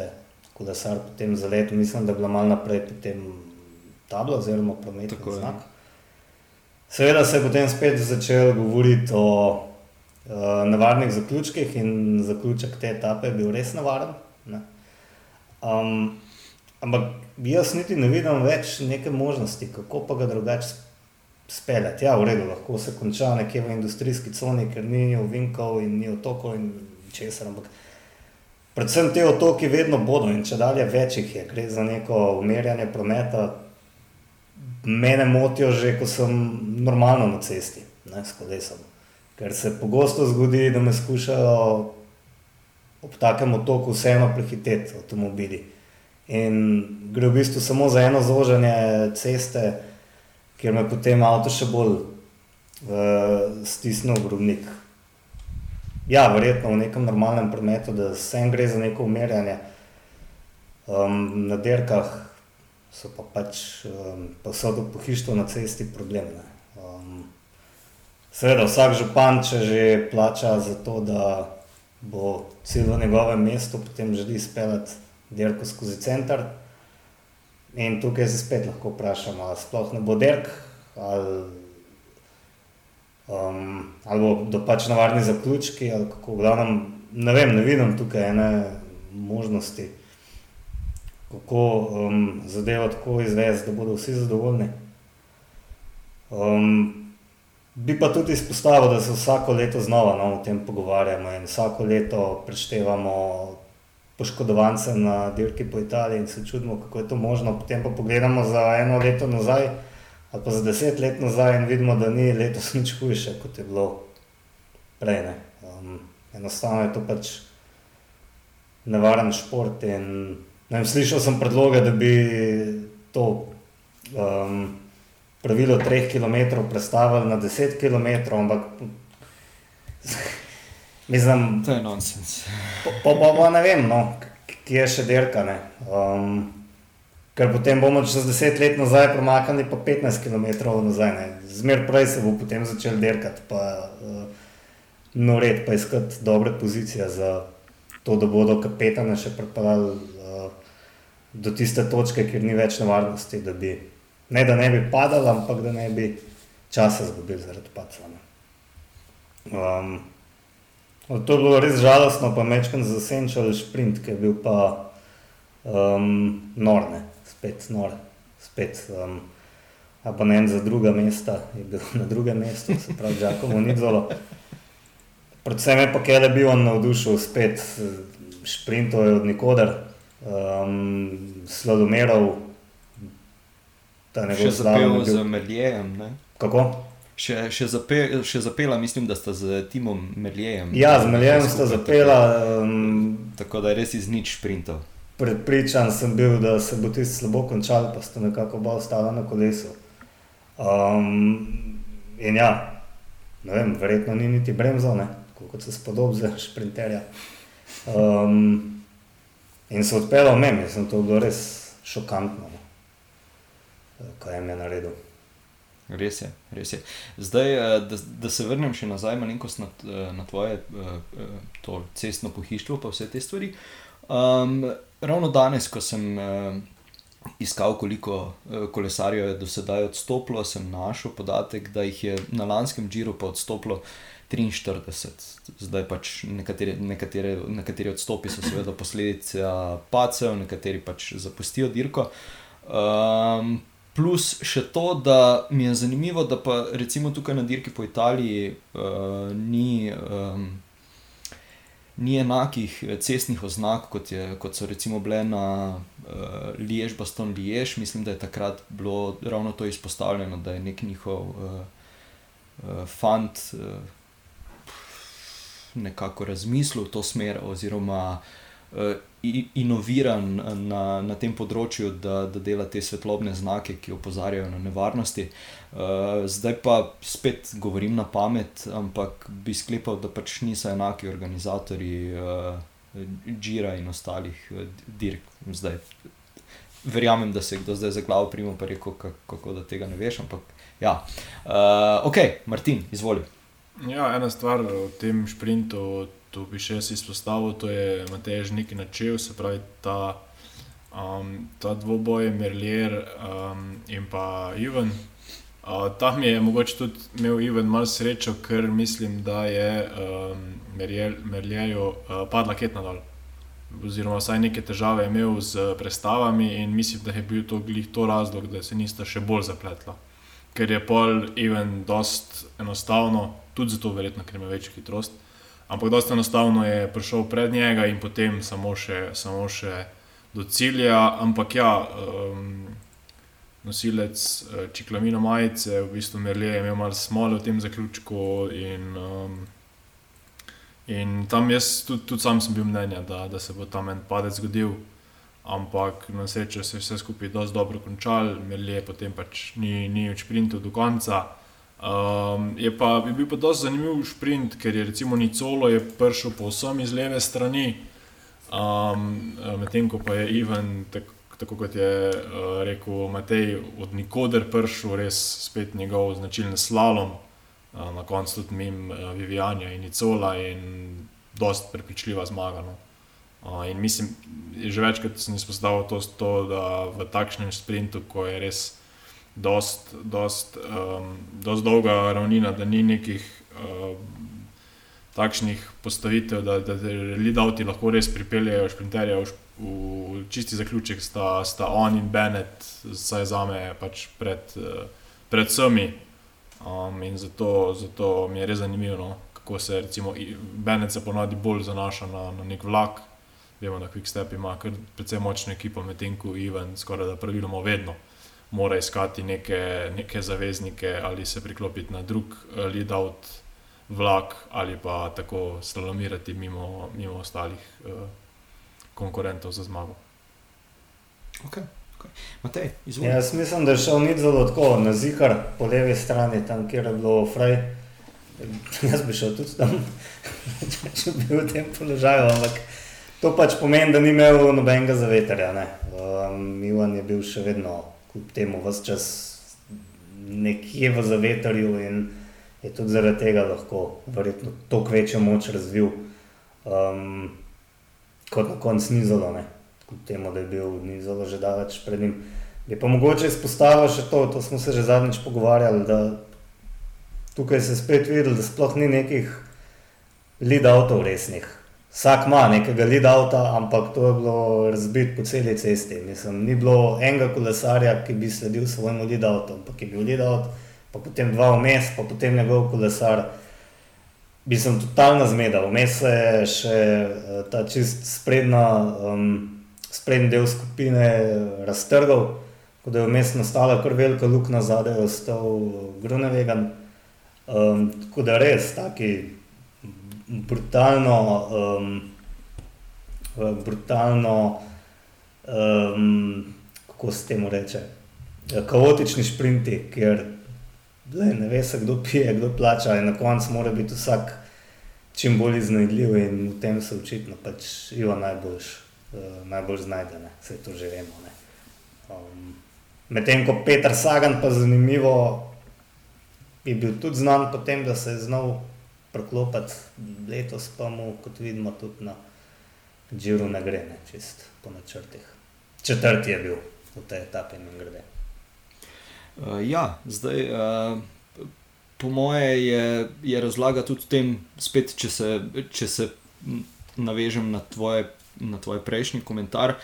kolesar potem zaletel. Mislim, da je bila malo naprej potem tabla oziroma prometni Tako znak. Seveda se je potem spet začel govoriti o uh, nevarnih zaključkih in zaključek te etape je bil res nevaren. Um, ampak jaz niti ne vidim več neke možnosti, kako pa ga drugače speljati. Ja, v redu, lahko se konča nekje v industrijski coni, ker ni ovinkov in ni otokov in česar. Ampak predvsem te otoki vedno bodo in če dalje več jih je, gre za neko umerjanje prometa. Mene motijo že, ko sem normalno na cesti, ne, s kolesom. Ker se pogosto zgodi, da me skušajo ob takem otoku vseeno prehiteti avtomobili. In gre v bistvu samo za eno zožanje ceste, kjer me potem avto še bolj uh, stisne v grobnik. Ja, verjetno v nekem normalnem prometu, da vsem gre za neko umerjanje. Um, na dirkah so pa pač um, posodobno pohištvo na cesti problem. ne. Um, seveda, vsak župan, če že plača za to, da bo cilj v njegovem mestu, potem želi speljati dirko skozi center. In tukaj se spet lahko vprašamo, ali sploh ne bo dirk, ali, um, ali bodo pač navarni zaključki, ali kako. Glavnem, ne vem, ne vidim tukaj ene možnosti, kako um, zadevo tako izvesti, da bodo vsi zadovoljni. Um, Bi pa tudi izpostavil, da se vsako leto znova no, o tem pogovarjamo in vsako leto preštevamo poškodovance na dirki po Italiji in se čudimo, kako je to možno. Potem pa pogledamo za eno leto nazaj ali pa za deset let nazaj in vidimo, da ni letos nič hujše, kot je bilo prej. Ne. Um, enostavno je to pač nevaren šport. In, ne vem, slišal sem predloge, da bi to. Um, pravilo 3 km prestavili na 10 km, ampak mislim, To je nonsens. pa, pa, pa ne vem, no, kje je še dirka. ne. Um, ker potem bomo čez 10 let nazaj premaknili pa 15 km nazaj. Ne. Zmer prej se bo potem začel dirkati, pa uh, no red, pa iskati dobre pozicije za to, da bodo kapetane še pripeljali uh, do tiste točke, kjer ni več nevarnosti, da bi ne da ne bi padali, ampak da ne bi časa izgubili zaradi ne. Um, to je bilo res žalostno, pa mečkam zasenčal šprint, ki je bil pa um, nor, ne, spet nor, spet um, abonent za druga mesta je bil na drugem mestu, se pravi, Giacomo Nizolo. Predvsem je pa Kele bil on navdušil spet šprintov je od nikoder, um, slalomerov, ta Še njegov slalom zapel je z bil. Merlijem. ne? Kako? Še, še, zape, še zapela, mislim, da sta z Timom Merlijem. Ja, z Meljem sta zapela. Um, Tako, tako da je res iz nič sprintov. Predpričan sem bil, da se bo ti slabo končal, pa sta nekako oba ostala na kolesu. Um, in ja, ne vem, verjetno ni niti bremzo, ne, tako kot se spodobi za šprinterja. Um, in se odpeljal mem, mislim, to je bilo res šokantno, kaj jim je naredil. Res je, res je. Zdaj, eh, da, da se vrnem še nazaj malenkost na, eh, na tvoje eh, to cestno pohištvo, pa vse te stvari. Um, ravno danes, ko sem iskal, koliko kolesarjev je do sedaj odstopilo, sem našel podatek, da jih je na lanskem Džiru pa odstopilo 43. Zdaj pač nekatere, nekatere, nekateri odstopi so seveda posledica pacev, nekateri pač zapustijo dirko. Um, Plus še to, da mi je zanimivo, da pa recimo tukaj na dirki po Italiji uh, ni, um, ni enakih eh, cestnih oznak, kot, je, kot so recimo bile na uh, Liež, Baston Liež. Mislim, da je takrat bilo ravno to izpostavljeno, da je nek njihov uh, uh, fant uh, nekako razmislil v to smer, oziroma uh, inoviran na, na tem področju, da, da dela te svetlobne znake, ki opozarjajo na nevarnosti. Uh, zdaj pa spet govorim na pamet, ampak bi sklepal, da pač niso enaki organizatori uh, Džira in ostalih uh, dirk. Zdaj, verjamem, da se kdo zdaj za glavo primo, pa rekel, kako da tega ne veš. Ampak, ja. uh, ok, Martin, izvoli. Ja, ena stvar v tem sprintu tu bi še jaz izpostavil, to je Matej nekaj načel, se pravi ta, um, ta dvoboj, Merlier um, in pa Ivan. Uh, tam je mogoče tudi imel Ivan malo srečo, ker mislim, da je um, Merlierju uh, padla ketna dol. Oziroma, vsaj neke težave je imel z prestavami, in mislim, da je bil to glih to razlog, da se nista še bolj zapletla. Ker je pol Ivan dost enostavno, tudi zato, verjetno, ker ima večjo hitrost. Ampak dosta enostavno je prišel pred njega in potem samo še, samo še do cilja. Ampak ja, um, nosilec uh, čiklamino majice, v bistvu Merlje je imel malo smole v tem zaključku. In, um, in tam jaz tudi, tudi sam sem bil mnenja, da, da se bo tam en padec zgodil. Ampak na srečo se je vse skupaj dobro končal, Merlje potem pač ni, ni več printil do konca. Um, je pa je bil pa dosti zanimiv sprint, ker je recimo Nicolo je prišel povsem iz leve strani, um, medtem ko pa je Ivan, tak, tako kot je uh, rekel Matej, od nikoder prišel res spet njegov značilen slalom, uh, na koncu tudi mim uh, Vivijanja in Nicola in dosti prepričljiva zmaga. No. Uh, in mislim, že večkrat sem izpostavil to, to, da v takšnem sprintu, ko je res dost, dost, um, dost dolga ravnina, da ni nekih um, takšnih postavitev, da, da te lidauti lahko res pripeljejo šprinterje v, v čisti zaključek, sta, sta on in Bennett, saj za me pač pred, pred vsemi. Um, in zato, zato mi je res zanimivo, no, kako se recimo Bennett se ponadi bolj zanaša na, na nek vlak. Vemo, da Quickstep ima kar precej močno ekipo, medtem ko Ivan skoraj da praviloma vedno mora iskati neke, neke zaveznike ali se priklopiti na drug uh, lead-out vlak ali pa tako slalomirati mimo, mimo ostalih uh, konkurentov za zmago. Okay. Matej, ja, jaz mislim, da je šel ni zelo tako na zihar po levi strani, tam kjer je bilo fraj. Jaz bi šel tudi tam, <laughs> če bi bil v tem položaju, ampak to pač pomeni, da ni imel nobenega zavetrja. Um, Ivan je bil še vedno kljub temu vse čas nekje v zavetrju in je tudi zaradi tega lahko verjetno toliko večjo moč razvil, um, kot na koncu nizolo, ne? kljub temu, da je bil nizolo že daleč pred njim. Je pa mogoče izpostaviti še to, to smo se že zadnjič pogovarjali, da tukaj se spet videl, da sploh ni nekih lead avtov resnih. Vsak ima nekega lead avta, ampak to je bilo razbito po celi cesti. Mislim, ni bilo enega kolesarja, ki bi sledil svojemu lead avtu, ampak je bil lead out, pa potem dva vmes, pa potem njegov kolesar. Bi sem totalno zmedel, vmes je še eh, ta čist sprednja, um, sprednji del skupine raztrgal, ko je vmes nastala kar velika luknja zadaj, ostal Grunevegan. Um, tako da res taki brutalno, um, brutalno um, kako se temu reče, kaotični sprinti, kjer le, ne ve se, kdo pije, kdo plača, in na koncu mora biti vsak čim bolj iznajdljiv in v tem se očitno pač Ivo najboljš, uh, najbolj znajde, ne? vse to že vemo. Um, Medtem ko Petr Sagan pa zanimivo, je bil tudi znan po tem, da se je znal preklopiti letos, pa mu, kot vidimo, tudi na Džiru ne gre, ne, čist po načrtih. Četrti je bil v tej etapi in grede. Uh, ja, zdaj, uh, po moje je, je razlaga tudi v tem, spet, če se, če se navežem na tvoj, na tvoj prejšnji komentar.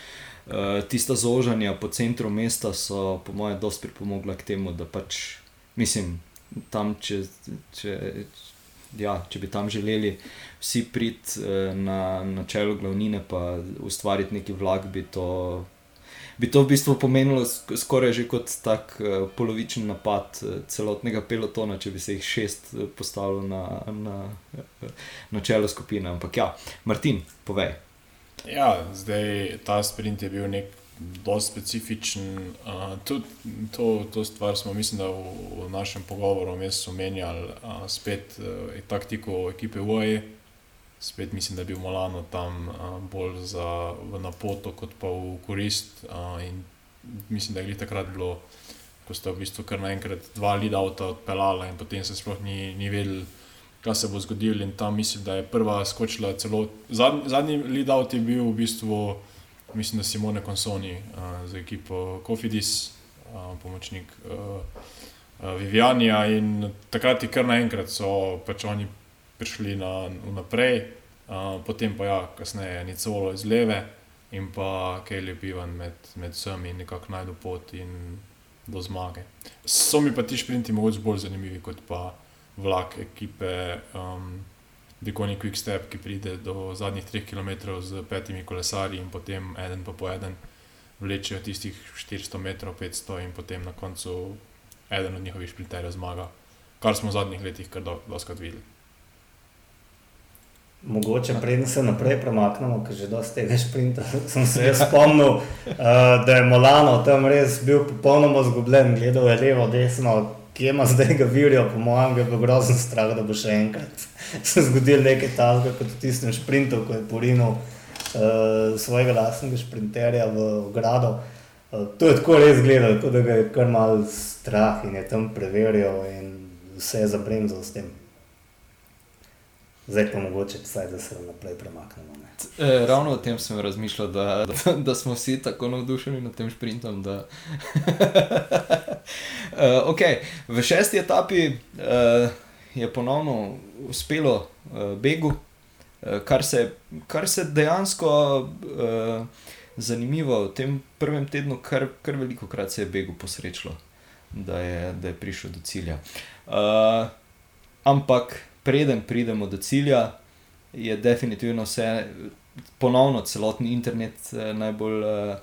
Uh, tista zožanja po centru mesta so, po mojem, dosti pripomogla k temu, da pač, mislim, tam, če, če, ja, če bi tam želeli vsi priti uh, na, na čelo glavnine, pa ustvariti neki vlak, bi to, bi to v bistvu pomenilo skoraj že kot tak uh, polovičen napad uh, celotnega pelotona, če bi se jih šest uh, postavilo na, na, na čelo skupine. Ampak ja, Martin, povej. Ja, zdaj ta sprint je bil nek zelo specifičen. Uh, tudi to, to stvar smo, mislim, da v, v našem pogovoru omenjali, uh, spet uh, taktiko ekipe VOE. Spet mislim, da je bil Molano tam uh, bolj za napoto, kot pa v korist. Uh, mislim, da je takrat bilo, ko sta v bistvu kar naenkrat dva lida avta odpeljala in potem se sploh ni, ni vedel, kaj se bo zgodilo. In tam mislim, da je prva skočila celo. Zadnji, zadnji lid avt je bil v bistvu mislim, da Simone Konsoni uh, za ekipo Kofidis, uh, pomočnik uh, uh, Vivianja. In takrat je kar naenkrat so pač oni prišli na, naprej, uh, potem pa ja, kasneje Nicolo iz leve in pa Kelly Pivan med, med vsemi nekako najdu pot in do zmage. So mi pa ti šprinti mogoče bolj zanimivi kot pa vlak ekipe. Um, Dekoni Quick Step, ki pride do zadnjih 3 km z petimi kolesarji in potem en pa po en vlečejo tistih 400 metrov, 500 in potem na koncu eden od njihovih šprinterjev zmaga, kar smo v zadnjih letih kar doskrat videli. Mogoče preden se naprej premaknemo, ker že dosti tega šprinta, <laughs> sem se jaz spomnil, uh, da je Molano tam res bil popolnoma zgubljen, gledal je levo, desno, kje ima zdaj ga virijo, po mojem, je bilo grozno strah, da bo še enkrat <laughs> se zgodil nekaj takega, kot v tistem sprintu, ko je porinil uh, svojega lastnega sprinterja v grado. Uh, to je tako res gledal, kot da ga je kar mal strah in je tam preveril in vse je zabremzal s tem. Zdaj pa mogoče, vsaj, da se naprej premaknemo. E, ravno o tem sem razmišljal, da, da, <laughs> da smo vsi tako navdušeni nad tem sprintom. Da... <laughs> e, okay. V šesti etapi e, je ponovno uspelo e, Begu, e, kar, se, kar se dejansko e, zanimivo v tem prvem tednu, kar, kar veliko krat se je Begu posrečilo, da je, da je prišel do cilja. E, ampak preden pridemo do cilja je definitivno vse, ponovno celotni internet eh, najbolj eh,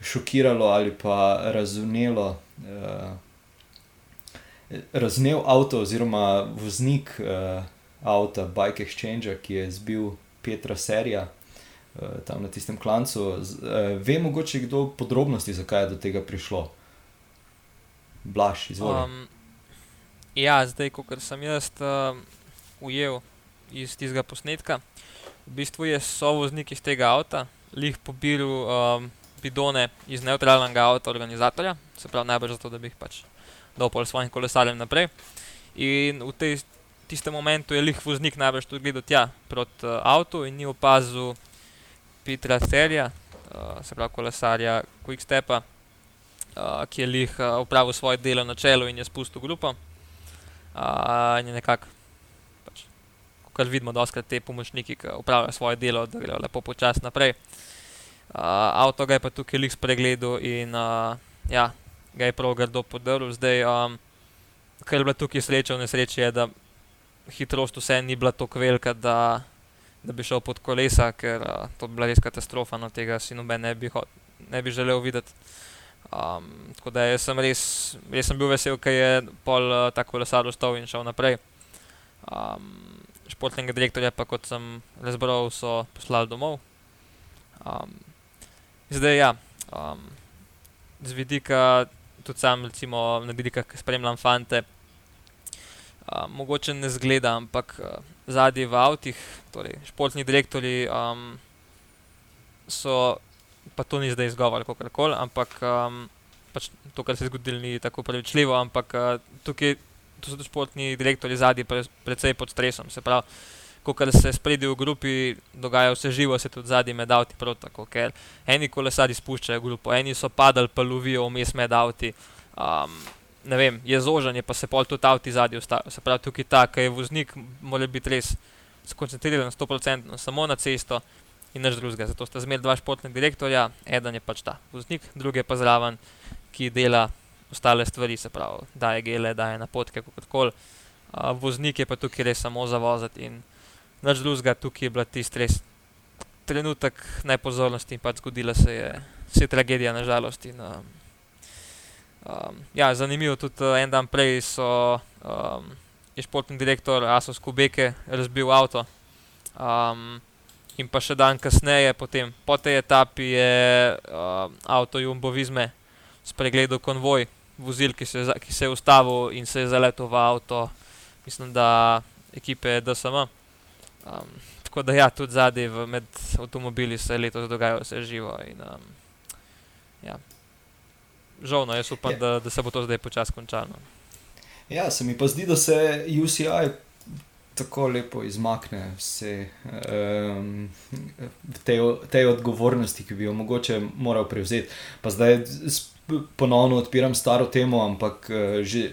šokiralo ali pa razumelo. Eh, Raznev avto, oziroma voznik uh, avta, Bike Exchange, ki je zbil Petra Serija uh, tam na tistem klancu. Uh, ve mogoče kdo podrobnosti, zakaj je do tega prišlo? Blaž, izvolite. Um, ja, zdaj, ko sem jaz uh, ujel iz tistega posnetka. V bistvu je sovoznik iz tega avta, lih pobiral um, bidone iz neutralnega avta organizatorja, se pravi najbolj zato, da bi jih pač dopol svojim kolesarjem naprej. In v tej, tistem momentu je lih voznik najbolj tudi gledal tja proti uh, avtu in ni opazil Petra Serja, uh, se pravi kolesarja Quickstepa, uh, ki je lih uh, upravil svoje delo na čelu in je spustil grupo. Uh, in je nekako kar vidimo, da so ti pomočniki, ki upravljajo svoje delo, da grejo lepo počasi naprej. Uh, avto ga je pa tukaj lik spregledal in uh, ja, ga je prav grdo podrl. Zdaj, um, kar je bila tukaj sreča v nesreči, je, da hitrost vse ni bila tako velika, da, da bi šel pod kolesa, ker uh, to bi bila res katastrofa, no tega si noben ne bi, ne bi želel videti. Um, tako da sem res, res sem bil vesel, ker je pol uh, tako kolesar ostal in šel naprej. Um, športnega direktorja, pa kot sem razbral, so poslali domov. Um, zdaj, ja, um, z vidika, tudi sam, recimo, na vidika, ki spremljam fante, um, mogoče ne zgleda, ampak uh, zadnji v avtih, torej športni direktori, um, so, pa to ni zdaj izgovor, kako koli, ampak um, pač to, kar se je zgodilo, ni tako pravičljivo, ampak uh, tukaj to so tudi športni direktori zadnji, pre, predvsej pod stresom. Se pravi, ko se spredi v grupi, dogaja vse živo, se tudi zadnji med avti prav tako, ker eni kolesari spuščajo grupo, eni so padali, pa lovijo vmes med avti. Um, ne vem, je zožanje, pa se pol tudi avti zadnji ustavijo. Se pravi, tukaj ta, ki je voznik, mora biti res skoncentriran 100% samo na cesto. In naš drugega, zato sta zmeraj dva športna direktorja, eden je pač ta voznik, drugi je pa zraven, ki dela ostale stvari, se pravi, da je gele, da je napotke, kako koli. uh, voznik je pa tukaj res samo za voziti in nič drugega, tukaj je bila tisti res trenutek najpozornosti in pač zgodila se je, se je tragedija, nažalost. In, um, um, ja, zanimivo tudi uh, en dan prej so. Um, Je športni direktor Asos Kubeke razbil avto. Um, in pa še dan kasneje, potem, po tej etapi, je uh, avto Jumbo Vizme spregledal konvoj vozil, ki se, ki se je ustavil in se je zaletel v avto, mislim, da ekipe DSM. Um, tako da, ja, tudi zadnji med avtomobili se je letos dogajalo vse živo. In, um, ja. Žal, no, jaz upam, ja. da, da se bo to zdaj počasi končalo. Ja, se mi pa zdi, da se UCI tako lepo izmakne vse um, te, te odgovornosti, ki bi jo mogoče moral prevzeti. Pa zdaj ponovno odpiram staro temo, ampak uh, že,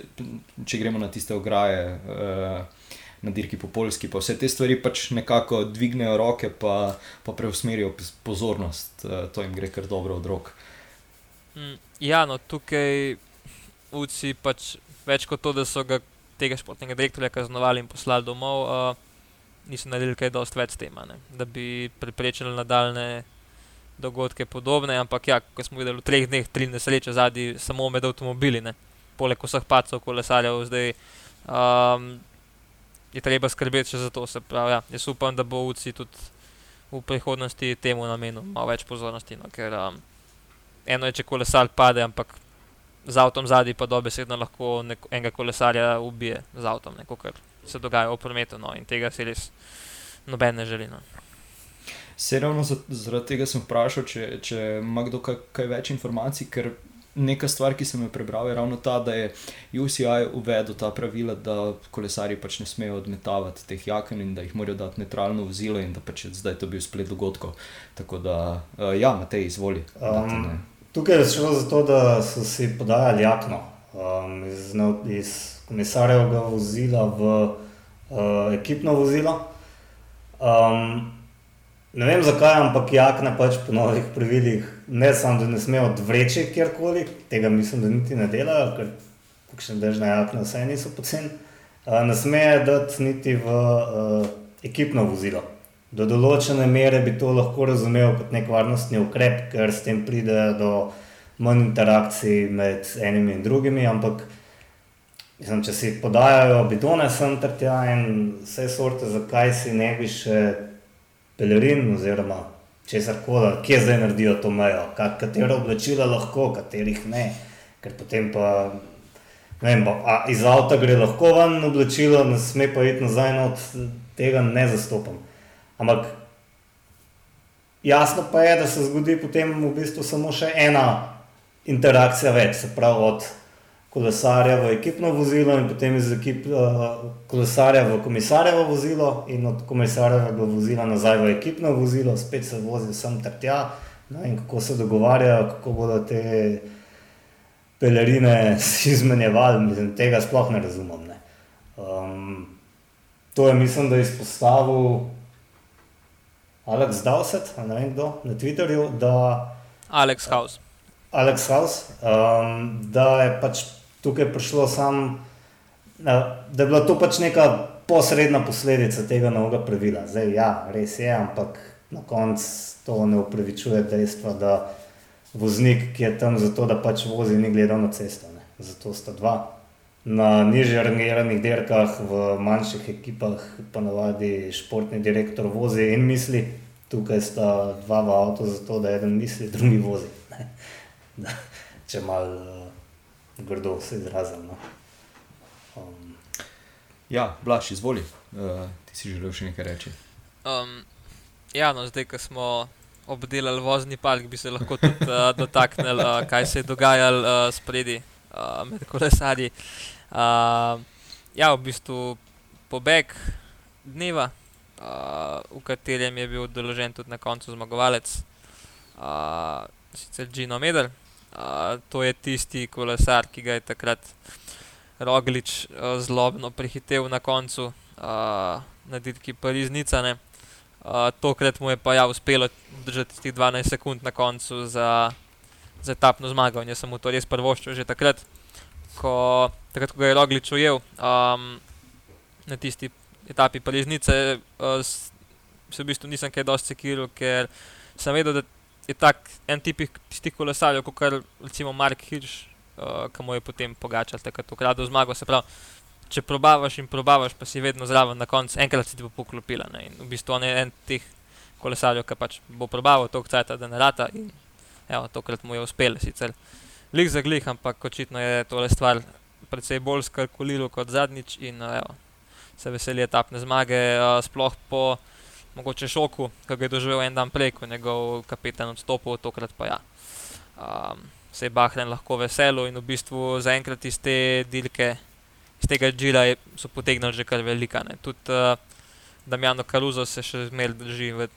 če gremo na tiste ograje. Uh, Na dirki po Poljski, pa vse te stvari pač nekako dvignejo roke, pa, pa preusmerijo pozornost, to jim gre kar dobro od rok. Mm, ja, no, tukaj UCI pač več kot to, da so ga tega športnega direktorja kaznovali in poslali domov, uh, niso naredili kaj dosti več tema, ne? da bi preprečili nadaljne dogodke podobne. Ampak ja, ko smo videli v treh dneh tri nesreče zadnji, samo med avtomobili, ne? poleg vseh pacov, kolesarjev, zdaj um, je treba skrbeti še za to. Pravi, ja, jaz upam, da bo UCI tudi v prihodnosti temu namenil malo več pozornosti. No? Ker um, eno je, če kolesar pade, ampak z avtom zadnji pa dobesedno lahko neko, enega kolesarja ubije z avtom, kot se dogaja v prometu. No, in tega si res noben ne želi. No. Se ravno zaradi tega sem vprašal, če, če ima kdo kaj, kaj več informacij, ker neka stvar, ki sem jo prebral, je ravno ta, da je UCI uvedel ta pravila, da kolesari pač ne smejo odmetavati teh jaken in da jih morajo dati neutralno vozilo in da pač zdaj to bil splet dogodkov. Tako da, uh, ja, Matej, izvoli. Um, date, Tukaj je šlo za to, da so si podajali jakno um, iz, iz komisarjevega vozila v uh, ekipno vozilo. Um, ne vem zakaj, ampak jakne pač po novih pravilih ne samo, da ne smejo odvreči kjerkoli, tega mislim, da niti ne delajo, ker kakšne držne jakne vse niso poceni. Uh, ne smejo dati niti v uh, ekipno vozilo do določene mere bi to lahko razumel kot nek varnostni ukrep, ker s tem pride do manj interakcij med enimi in drugimi. Ampak, mislim, če si podajajo bidone sem ter tja in vse sorte, zakaj si ne bi še pelerin oziroma česar koli, kje zdaj naredijo to mejo, katero oblačila lahko, katerih ne. Ker potem pa. Vem, a, iz avta gre lahko ven oblačilo, ne sme pa iti nazaj, no od tega ne zastopam. Ampak jasno pa je, da se zgodi potem v bistvu samo še ena interakcija več, se pravi od kolesarja v ekipno vozilo in potem iz ekip, uh, kolesarja v komisarjevo vozilo in od komisarjevega vozila nazaj v ekipno vozilo, spet se vozi sem ter tja no, in kako se dogovarjajo, kako bodo te pelerine <laughs> izmenjevali, mislim, tega sploh ne razumem. Ne. Um, to je mislim, da je izpostavil Alex Dowsett, ne vem kdo, na Twitterju, da. Alex House. Alex House, um, da je pač tukaj prišlo sam, da je bila to pač neka posredna posledica tega novega pravila. Zdaj, ja, res je, ampak na koncu to ne upravičuje dejstva, da voznik, ki je tam zato, da pač vozi, ni gledal na cesto. Ne. Zato sta dva. Na nižjih rangiranih dirkah, v manjših ekipah, pa navadi športni direktor vozi in misli, tukaj sta dva v avtu, zato da eden misli, drugi vozi. <laughs> Da, če malo grdo se izrazim. No. Um. Ja, Blaž, izvoli, uh, ti si želel še nekaj reči. Um, ja, no, zdaj, ko smo obdelali vozni park, bi se lahko tudi uh, dotaknili, uh, kaj se je dogajalo uh, spredi uh, med kolesarji. Uh, ja, v bistvu pobeg dneva, uh, v katerem je bil določen tudi na koncu zmagovalec, uh, sicer Gino Medel. Uh, to je tisti kolesar, ki ga je takrat Roglič uh, zlobno prehitev na koncu uh, na dirki Pariz-Nica. Uh, tokrat mu je pa ja uspelo držati tistih 12 sekund na koncu za, za etapno zmago in sem mu to res prvoščil že takrat ko, takrat, ko ga je Roglič ujel. Um, na tisti etapi Parižnice, uh, se v bistvu nisem kaj dosti sekiral, ker sem vedel, da je tak en tipih tistih kolesarjev, kot kar recimo Mark Hirsch, uh, ki mu je potem pogačal takrat ukradel zmago. Se pravi, če probavaš in probavaš, pa si vedno zraven na koncu, enkrat si ti bo poklopila. Ne? In v bistvu on je en teh kolesarjev, ki pač bo probaval to, kar da ne rata in evo, tokrat mu je uspelo sicer. Lik za glih, ampak očitno je tole stvar precej bolj skalkulirano kot zadnjič in evo, se veseli etapne zmage, uh, sploh po mogoče šoku, ki ga je doživel en dan prej, ko je njegov kapetan odstopil, tokrat pa ja. Um, se je Bahrain lahko veselil in v bistvu zaenkrat iz te dirke, iz tega džila so potegnili že kar velika. Ne. Tudi uh, Damjano Karuzo se še zmeraj drži v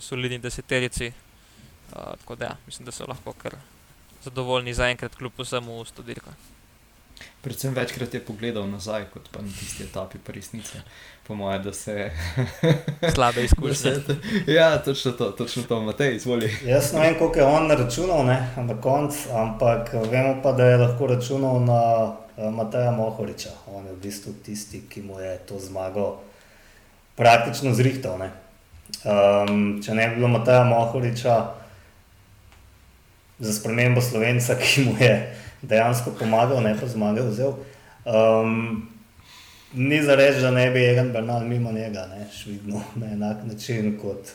solidni deseterici, uh, tako da ja, mislim, da so lahko kar zadovoljni zaenkrat kljub vsemu s to dirko. Predvsem večkrat je pogledal nazaj, kot pa na tisti etapi, pa resnice. Po mojem, da se je. Slabe <laughs> izkušnje. ja, točno to, točno to, Matej, izvoli. Jaz ne vem, koliko je on računal ne, na koncu, ampak vemo pa, da je lahko računal na uh, Mateja Mohoriča. On je v bistvu tisti, ki mu je to zmago praktično zrihtal. Um, če ne bi bilo Mateja Mohoriča, za spremembo slovenca, <laughs> ki mu je dejansko pomagal, ne pa zmagal, vzel. Um, ni za reči, da ne bi Egan Bernal mimo njega, ne, švidno na enak način kot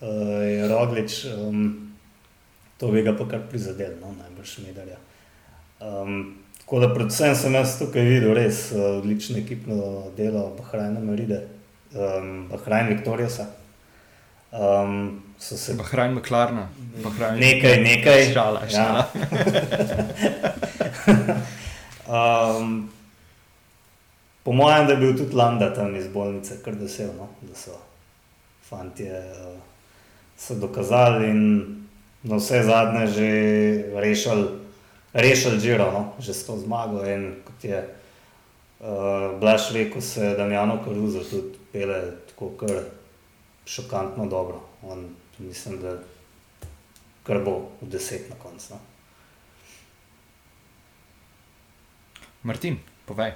uh, je Roglič. Um, to bi ga pa kar prizadel, no, najbrž medalja. Um, tako da predvsem sem jaz tukaj videl res uh, odlično ekipno delo Bahrajna Meride, um, Bahrajn Viktorijosa. Um, se... Bahrajn Meklarna. Bahrajn... Nekaj, nekaj. Šala, šala. Ja. <laughs> um, po mojem, da je bil tudi Landa tam iz bolnice, kar vesel, no? da so fanti uh, se dokazali in na vse zadnje že rešili, rešili žiro, no? že s to zmago. In kot je uh, Blaž rekel, se Damjano Karuzo tudi pele tako kar šokantno dobro. On, mislim, da kar bo v deset na koncu. No? Martin, povej.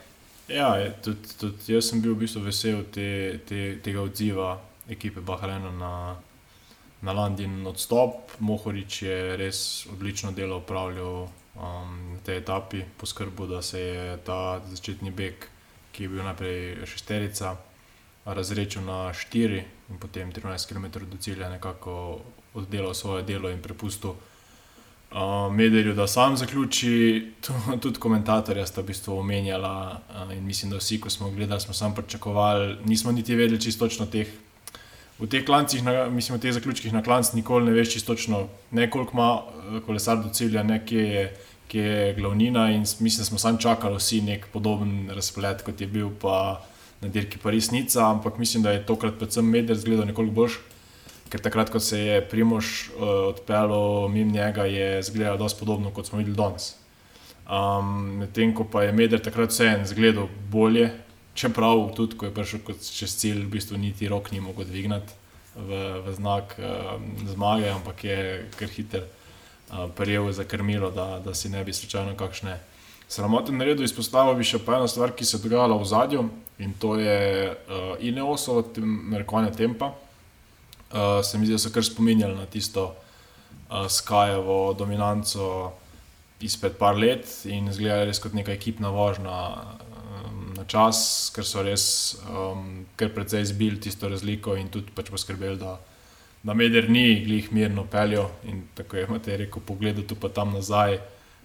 Ja, je, tudi, tudi jaz sem bil v bistvu vesel te, te, tega odziva ekipe Bahrajna na, na London odstop. Mohorič je res odlično delo upravljal um, na tej etapi, poskrbel, da se je ta začetni beg, ki je bil najprej šesterica, razrečil na štiri in potem 13 km do cilja nekako oddelal svoje delo in prepustil uh, Medvedju, da sam zaključi. <laughs> Tudi komentatorja sta v bistvu omenjala uh, in mislim, da vsi, ko smo gledali, smo sam pričakovali, nismo niti vedeli čisto točno teh. V teh klancih, na, mislim, v teh zaključkih na klanc nikoli ne veš čisto točno, koliko ima kolesar do cilja, ne kje je, kje je glavnina. In mislim, da smo sam čakali vsi nek podoben razplet, kot je bil pa na dirki Paris Nica, ampak mislim, da je tokrat predvsem Medved zgledal nekoliko boljši ker takrat, ko se je Primož uh, odpeljal mimo njega, je izgledal dosti podobno kot smo videli danes. Um, Medtem ko pa je Medved takrat vseeno izgledal bolje, čeprav tudi, ko je prišel čez cilj, v bistvu niti rok ni mogel dvigniti v, v znak um, zmage, ampak je kar hiter uh, prijel za krmilo, da, da si ne bi slučajno kakšne. Sramoten naredil izpostavil bi še pa eno stvar, ki se je dogajala v zadju in to je uh, Ineosovo narekovanje tempa uh, se mi zdi, da so kar spominjali na tisto uh, Skyjevo dominanco izpred par let in izgledali res kot neka ekipna vožnja um, na čas, ker so res um, kar precej izbili tisto razliko in tudi pač poskrbeli, da, da Meder ni glih mirno peljo in tako je imate rekel, pogledaj tu pa tam nazaj,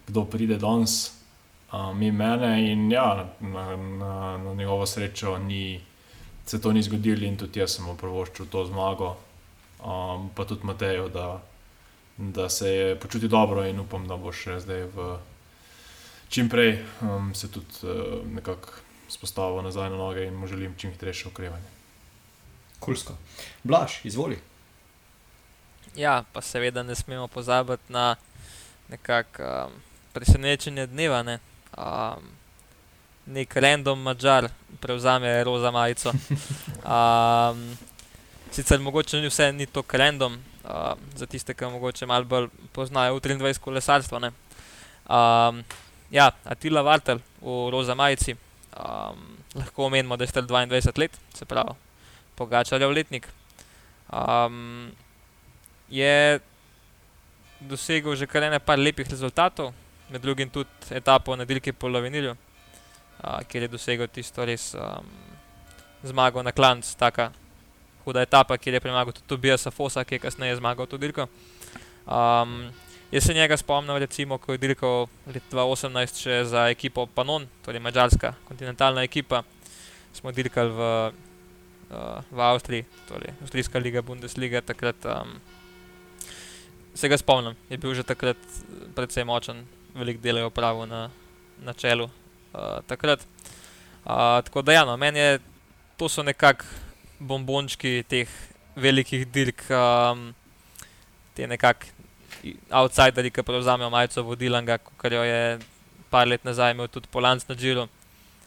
kdo pride danes. Mi mene in ja, na, na, na njegovo srečo ni, se to ni zgodilo, in tudi jaz sem oproščil to zmago um, pa tudi Matejo, da, da se je počutil dobro in upam, da bo še zdaj v čim prej um, se tudi uh, nekako spostavil nazaj na noge in mu želim čim hitrejše okrevanje. Kulsko. Blaž, izvoli. Ja, pa seveda ne smemo pozabiti na nekakšno um, presenečenje dneva. Ne? Um, nek random mačar prevzame roza majico. <laughs> Um, Sicer mogoče ni vse ni tako random, uh, za tiste, ki morda malo bolj poznajo v 23 kolesarstvo. Um, ja, Atila Vartel v Roza Majici, Um, lahko omenimo, da je star 22 let, se pravi, pogačarjev letnik. Um, je dosegel že kar nekaj lepih rezultatov, med drugim tudi etapo na Dilki Polovinilju, uh, kjer je dosegel tisto res um, zmago na klanc, taka huda etapa, kjer je premagal tudi Tobiasa Fosa, ki je kasneje zmagal tudi Dilko. Um, jaz se njega spomnim, recimo, ko je dirkal leta 2018 še za ekipo Panon, torej mačarska kontinentalna ekipa. Smo dirkali v, uh, v Avstriji, torej Avstrijska liga, Bundesliga. Takrat um, se ga spomnim, je bil že takrat precej močen, velik del je opravil na, na čelu. Uh, takrat. Uh, tako da, ja, no, meni je to so nekako bombončki teh velikih dirk, um, te nekakšne outsideri, ki prevzamejo majico vodilanga, kot jo je par let nazaj imel tudi Polanc na Džiru.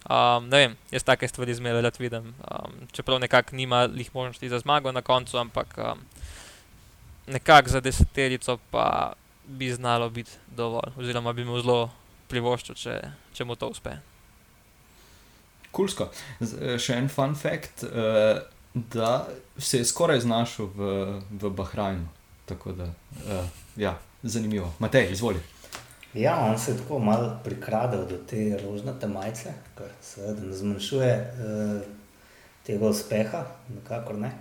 Um, ne vem, jaz take stvari zmeraj rad vidim. Um, čeprav nekako nima lih možnosti za zmago na koncu, ampak um, nekako za deseterico pa bi znalo biti dovolj, oziroma bi mu zelo privoščil, če, če mu to uspe. Kulsko. Eh, še en fun fact, uh, da se je skoraj znašel v, v Bahrajnu. Tako da, uh, ja, zanimivo. Matej, izvoli. Ja, on se je tako malo prikradel do te rožnate majice, kar seveda ne zmanjšuje uh, tega uspeha, nikakor ne.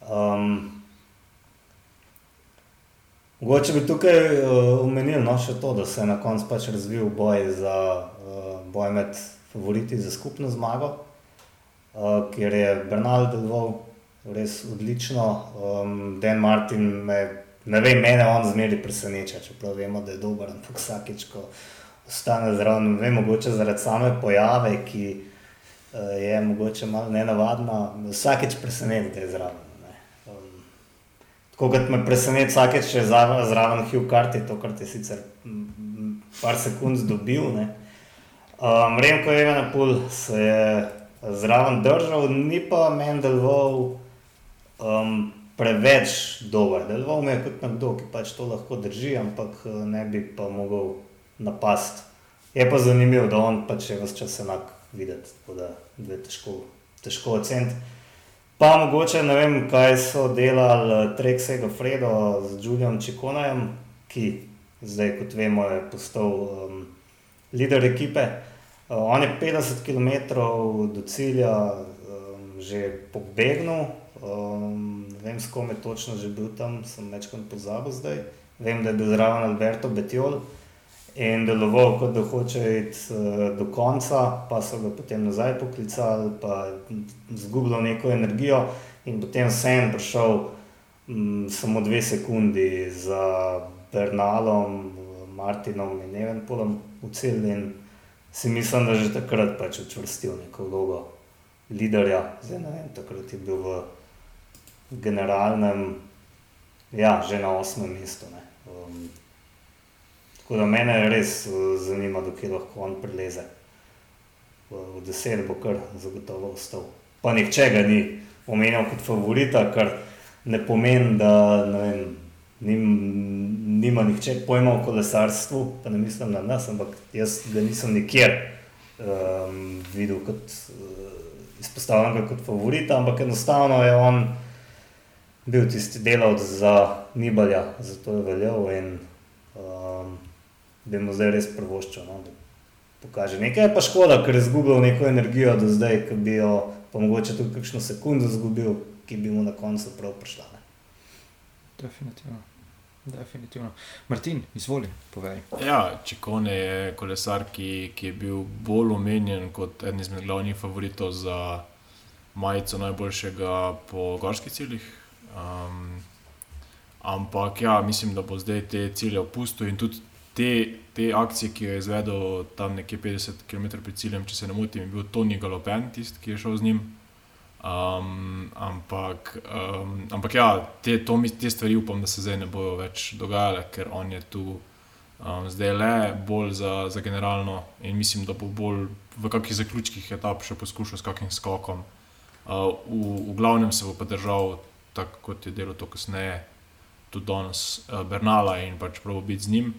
Um, Mogoče bi tukaj uh, omenil no, še to, da se je na koncu pač razvil boj, za, uh, boj med favoriti za skupno zmago, uh, kjer je Bernal deloval res odlično. Um, Dan Martin me, ne vem, mene on zmeri preseneča, čeprav vemo, da je dober, ampak vsakeč, ko ostane zraven, ne vem, mogoče zaradi same pojave, ki uh, je mogoče malo nenavadna, vsakeč preseneča, da je zraven. Kot me preseneča, vsakeč, če je zraven Hugh Carty, to, kar je sicer par sekund dobil. Ne. Um, Remko Evenapol se je zraven držal, ni pa Mendelov um, preveč dober. Deloval je kot nekdo, ki pač to lahko drži, ampak eh, ne bi pa mogel napast. Je pa zanimivo, da on pač je vse čas enak videti, tako da je težko, težko oceniti. Pa mogoče ne vem, kaj so delali eh, Treksega Fredo z Julijem Čikonajem, ki zdaj, kot vemo, je postal um, voditelj ekipe. Uh, on je 50 km do cilja um, že pobegnil, Um, ne vem, s kom je točno že bil tam, sem večkrat pozabil zdaj. Vem, da je bil zraven Alberto Betiol in deloval, kot da hoče iti uh, do konca, pa so ga potem nazaj poklicali, pa zgubljal neko energijo in potem sem prišel um, samo dve sekundi za Bernalom, Martinom in ne vem, polom v cel in si mislim, da že takrat pač učvrstil neko vlogo. Liderja, zdaj ne vem, takrat je bil v generalnem, ja, že na osmem mestu. Um, tako da me res uh, zanima, dokaj lahko on prileze. V, deset bo kar zagotovo ostal. Pa nihče ga ni omenjal kot favorita, kar ne pomeni, da vem, nim, nima nihče pojma o kolesarstvu, pa ne mislim na nas, ampak jaz ga nisem nikjer um, videl kot uh, izpostavljen kot favorita, ampak enostavno je on bil tisti delavec za Nibalja, zato je veljal in bi mu zdaj res prvoščil. No, pokaže. Nekaj je pa škoda, ker je izgubil neko energijo do zdaj, ki bi jo pa mogoče tudi kakšno sekundo izgubil, ki bi mu na koncu prav prišla. Ne. Definitivno. Definitivno. Martin, izvoli, povej. Ja, Čekone je kolesar, ki, ki je bil bolj omenjen kot eden izmed glavnih favoritov za majico najboljšega po gorskih ciljih, Um, ampak ja, mislim, da bo zdaj te cilje opustil in tudi te, te akcije, ki jo je izvedel tam nekje 50 km pred ciljem, če se ne motim, je bil Tony Galopen, tisti, ki je šel z njim. Um, ampak, um, ampak ja, te, to, te stvari upam, da se zdaj ne bodo več dogajale, ker on je tu um, zdaj le bolj za, za generalno in mislim, da bo bolj v kakšnih zaključkih etap še poskušal s kakšnim skokom. Uh, v, v glavnem se bo pa držal tako kot je delo to kasneje, tudi danes uh, Bernala in pač prav biti z njim.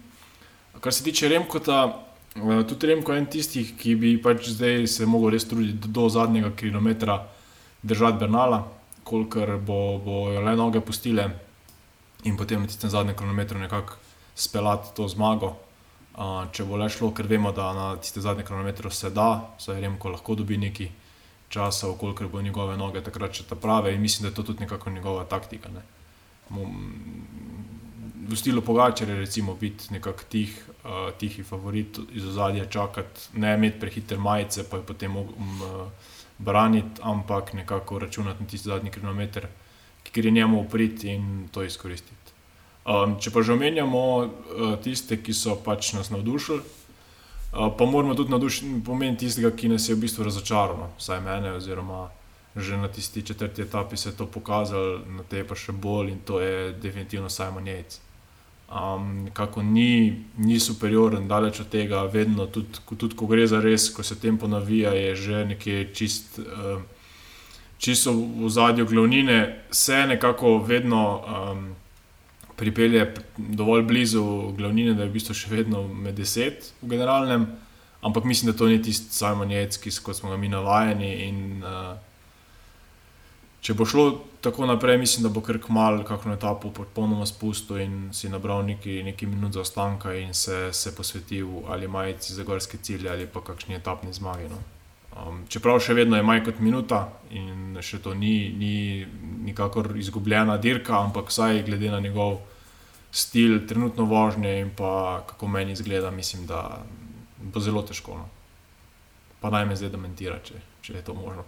Kar se tiče Remkota, Uh, tudi Remko je en tistih, ki bi pač zdaj se mogel res truditi do, zadnjega kilometra držati Bernala, kolikor bo, bo le noge pustile in potem na tistem zadnjem kilometru nekako speljati to zmago. Uh, če bo le šlo, ker vemo, da na tistem zadnjem kilometru se da, saj Remko lahko dobi neki časa, koliko bo njegove noge takrat še ta prave in mislim, da je to tudi nekako njegova taktika. Ne. V stilu Pogačarja, recimo, biti nekako tih, uh, tihi favorit iz ozadja, čakati, ne imeti prehiter majice, pa je potem um, braniti, ampak nekako računati na tisti zadnji kilometr, ki je njemu uprit in to izkoristiti. Um, če pa že omenjamo uh, tiste, ki so pač nas navdušili, uh, pa moramo tudi pomeniti tistega, ki nas je v bistvu razočaral, no, vsaj mene, oziroma že na tisti četrti etapi se je to pokazalo, na tej pa še bolj in to je definitivno Simon Yates. Um, kako ni, ni superioren, daleč od tega, vedno, tudi, tudi ko gre za res, ko se tempo navija, je že nekje čist, uh, čisto v zadju glavnine, se nekako vedno. Um, pripelje dovolj blizu glavnine, da je v bistvu še vedno med deset v generalnem. Ampak mislim, da to ni tisti Simon Jec, kot smo ga mi navajeni. In, uh, če bo šlo tako naprej, mislim, da bo kar kmal, kakšno etapo popolnoma spustil in si nabral nekaj, nekaj minut za ostanka in se, se posvetil ali majici za gorske cilje ali pa kakšni etapni zmagi. No. Um, čeprav še vedno je manj kot minuta in še to ni, ni nikakor izgubljena dirka, ampak vsaj glede na njegov stil, trenutno vožnje in pa kako meni izgleda, mislim, da bo zelo težko. No. Pa naj me zdaj dementira, če, če je to možno.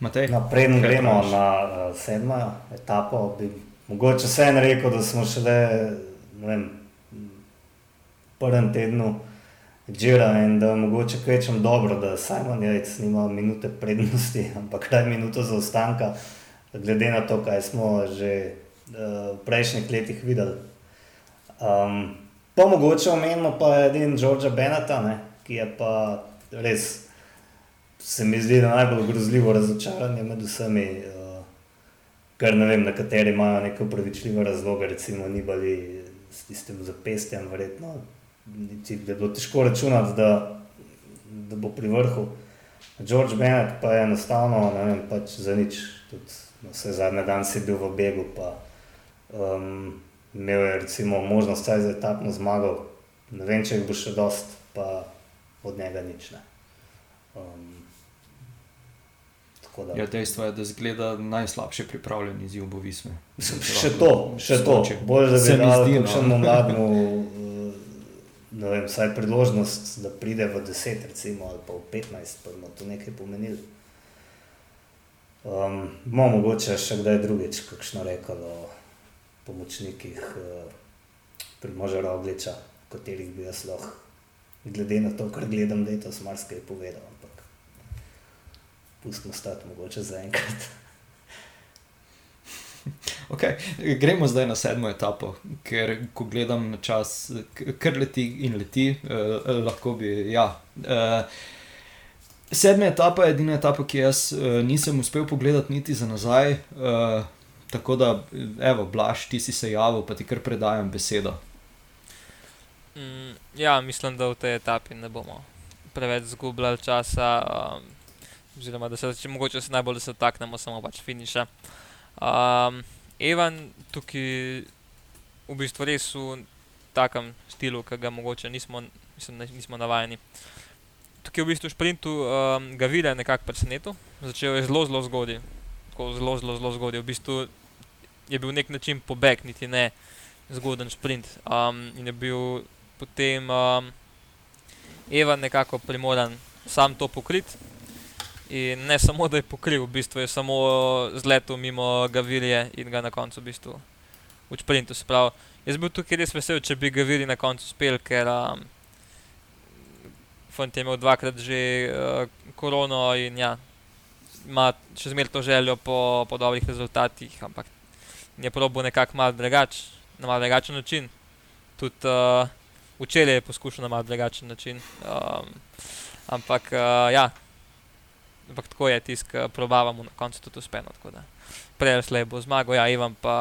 Naprej no, gremo na uh, sedmo etapo. Bi mogoče vse en rekel, da smo šele v prvem tednu. Džira in da mogoče kvečem dobro, da Simon Jajc nima minute prednosti, <laughs> ampak kaj minuto zaostanka, glede na to, kaj smo že uh, v prejšnjih letih videli. Um, pa mogoče omenimo pa edin Georgea Benata, ne, ki je pa res, se mi zdi, najbolj grozljivo razočaranje med vsemi, uh, ker ne vem, nekateri imajo neko pravičljivo razloge, recimo Nibali s tistim zapestjem, verjetno niti bi bilo težko računati, da, da bo pri vrhu. George Bennett pa je enostavno, ne vem, pač za nič, tudi no, vse zadnje dan si bil v begu, pa um, imel je recimo možnost za etapno zmago, ne vem, če jih bo še dost, pa od njega nič ne. Um, Da. Ja, dejstvo je, da zgleda najslabše pripravljen izziv Bovisme. <laughs> Še to, še to. Bolj da bi dal kakšnemu mlademu ne vem, vsaj priložnost, da pride v 10, recimo, ali pa v 15, pa bomo to nekaj pomenili. Um, Mogoče mogoče še kdaj drugič, kakšno rekel o pomočnikih uh, pri možu Rogliča, katerih bi jaz lahko, glede na to, kar gledam, da je to smarskaj povedal, pustimo stati mogoče za enkrat. <laughs> Okay. Gremo zdaj na sedmo etapo, ker ko gledam na čas, kar leti in leti, eh, lahko bi. Ja. Eh, sedma etapa je edina etapa, ki jaz eh, nisem uspel pogledati niti za nazaj. Eh, tako da, evo, blaš, ti si se javil, pa ti kar predajam besedo. Mm, ja, mislim, da v tej etapi ne bomo preveč zgubljali časa. Um, oziroma, da se če mogoče se najbolj dotaknemo samo pač finiša. Um, Evan tukaj v bistvu res v takem stilu, ki ga mogoče nismo, mislim, nismo navajeni. Tukaj v bistvu v šprintu um, ga vidi nekako presenetil, začel je zelo, zelo zgodaj, zelo, zelo, zelo zgodaj. V bistvu je bil nek način pobeg, niti ne zgoden sprint. Um, in je bil potem um, Evan nekako primoran sam to pokriti. In ne samo, da je pokril, v bistvu je samo zletel mimo Gavirije in ga na koncu v bistvu v sprintu spravil. Jaz bi bil tukaj res vesel, če bi Gavirij na koncu uspel, ker um, Fant je imel dvakrat že uh, korono in ja, ima še zmeraj to željo po, po dobrih rezultatih, ampak je probo nekako mal drugač, na mal drugačen način. Tudi uh, včeraj je poskušal na mal drugačen način. Um, ampak uh, ja, ampak tako je tisk, probavamo na koncu tudi uspeno. Prej slej bo zmagal, ja, Ivan pa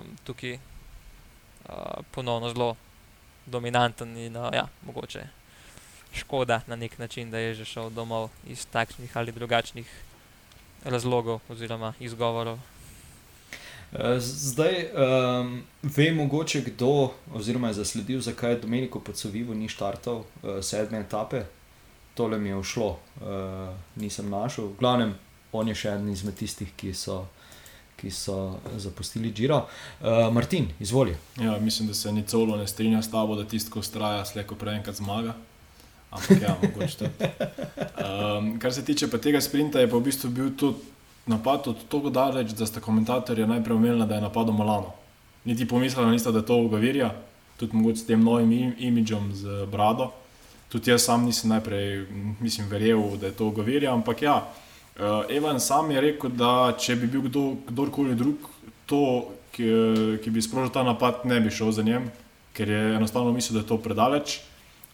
um, tukaj uh, ponovno zelo dominanten in uh, ja, mogoče škoda na nek način, da je že šel domov iz takšnih ali drugačnih razlogov oziroma izgovorov. Eh, zdaj, um, ve mogoče kdo, oziroma je zasledil, zakaj Domeniko Pocovivo ni štartal uh, sedme etape. Tole mi je všlo, uh, nisem našel. V glavnem, on je še eden izmed tistih, ki so, ki so zapustili Džiro. Uh, Martin, izvoli. Ja, mislim, da se ni celo ne strinja s tabo, da tisto, ko ustraja, slejko prej enkrat zmaga. Ampak, ja, mogoče to. Um, kar se tiče tega sprinta, je pa v bistvu bil tudi napad od tako daleč, da sta komentatorja najprej omenila, da je napadlo Malano. Niti pomislila nista, da je to Ugavirja, tudi mogoče s tem novim im imidžom z brado. Tudi jaz sam nisem najprej mislim, verjel, da je to Ugavirja, ampak ja, uh, Evan sam je rekel, da če bi bil kdo, kdorkoli drug, to, ki, ki bi sprožil ta napad, ne bi šel za njem, ker je enostavno mislil, da je to predaleč.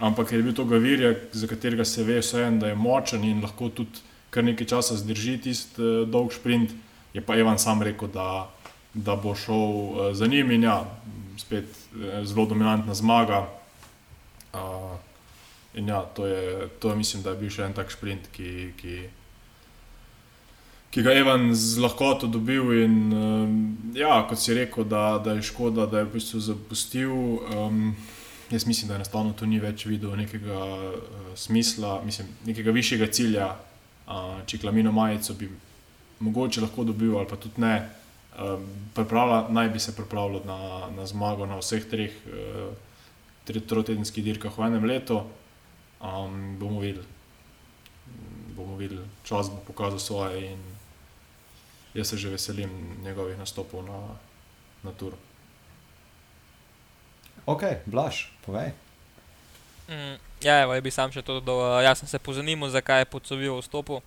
Ampak je bil to Gavirja, za katerega se ve vseeno, da je močen in lahko tudi kar nekaj časa zdrži tisti uh, dolg sprint, je pa Evan sam rekel, da, da bo šel uh, za njim in ja, spet uh, zelo dominantna zmaga. Uh, in ja, to je, to mislim, da je bil še en tak sprint, ki, ki, ki ga je Evan z lahkoto dobil. In uh, ja, kot si rekel, da, da je škoda, da je v bistvu zapustil. Um, Jaz mislim, da enostavno tu ni več videl nekega uh, smisla, mislim, nekega višjega cilja, če klamino majico bi mogoče lahko dobil, ali pa tudi ne. Pripravila, naj bi se pripravljal na, na zmago na vseh treh uh, trotedenskih dirkah v enem letu. Um, bomo videli, bomo videli, čas bo pokazal svoje in jaz se že veselim njegovih nastopov na, na turu. Ok, blaš, povej. Mm, ja, evo, bi sam še to dodal. Jaz sem se pozanimal, zakaj je podsovil vstopil.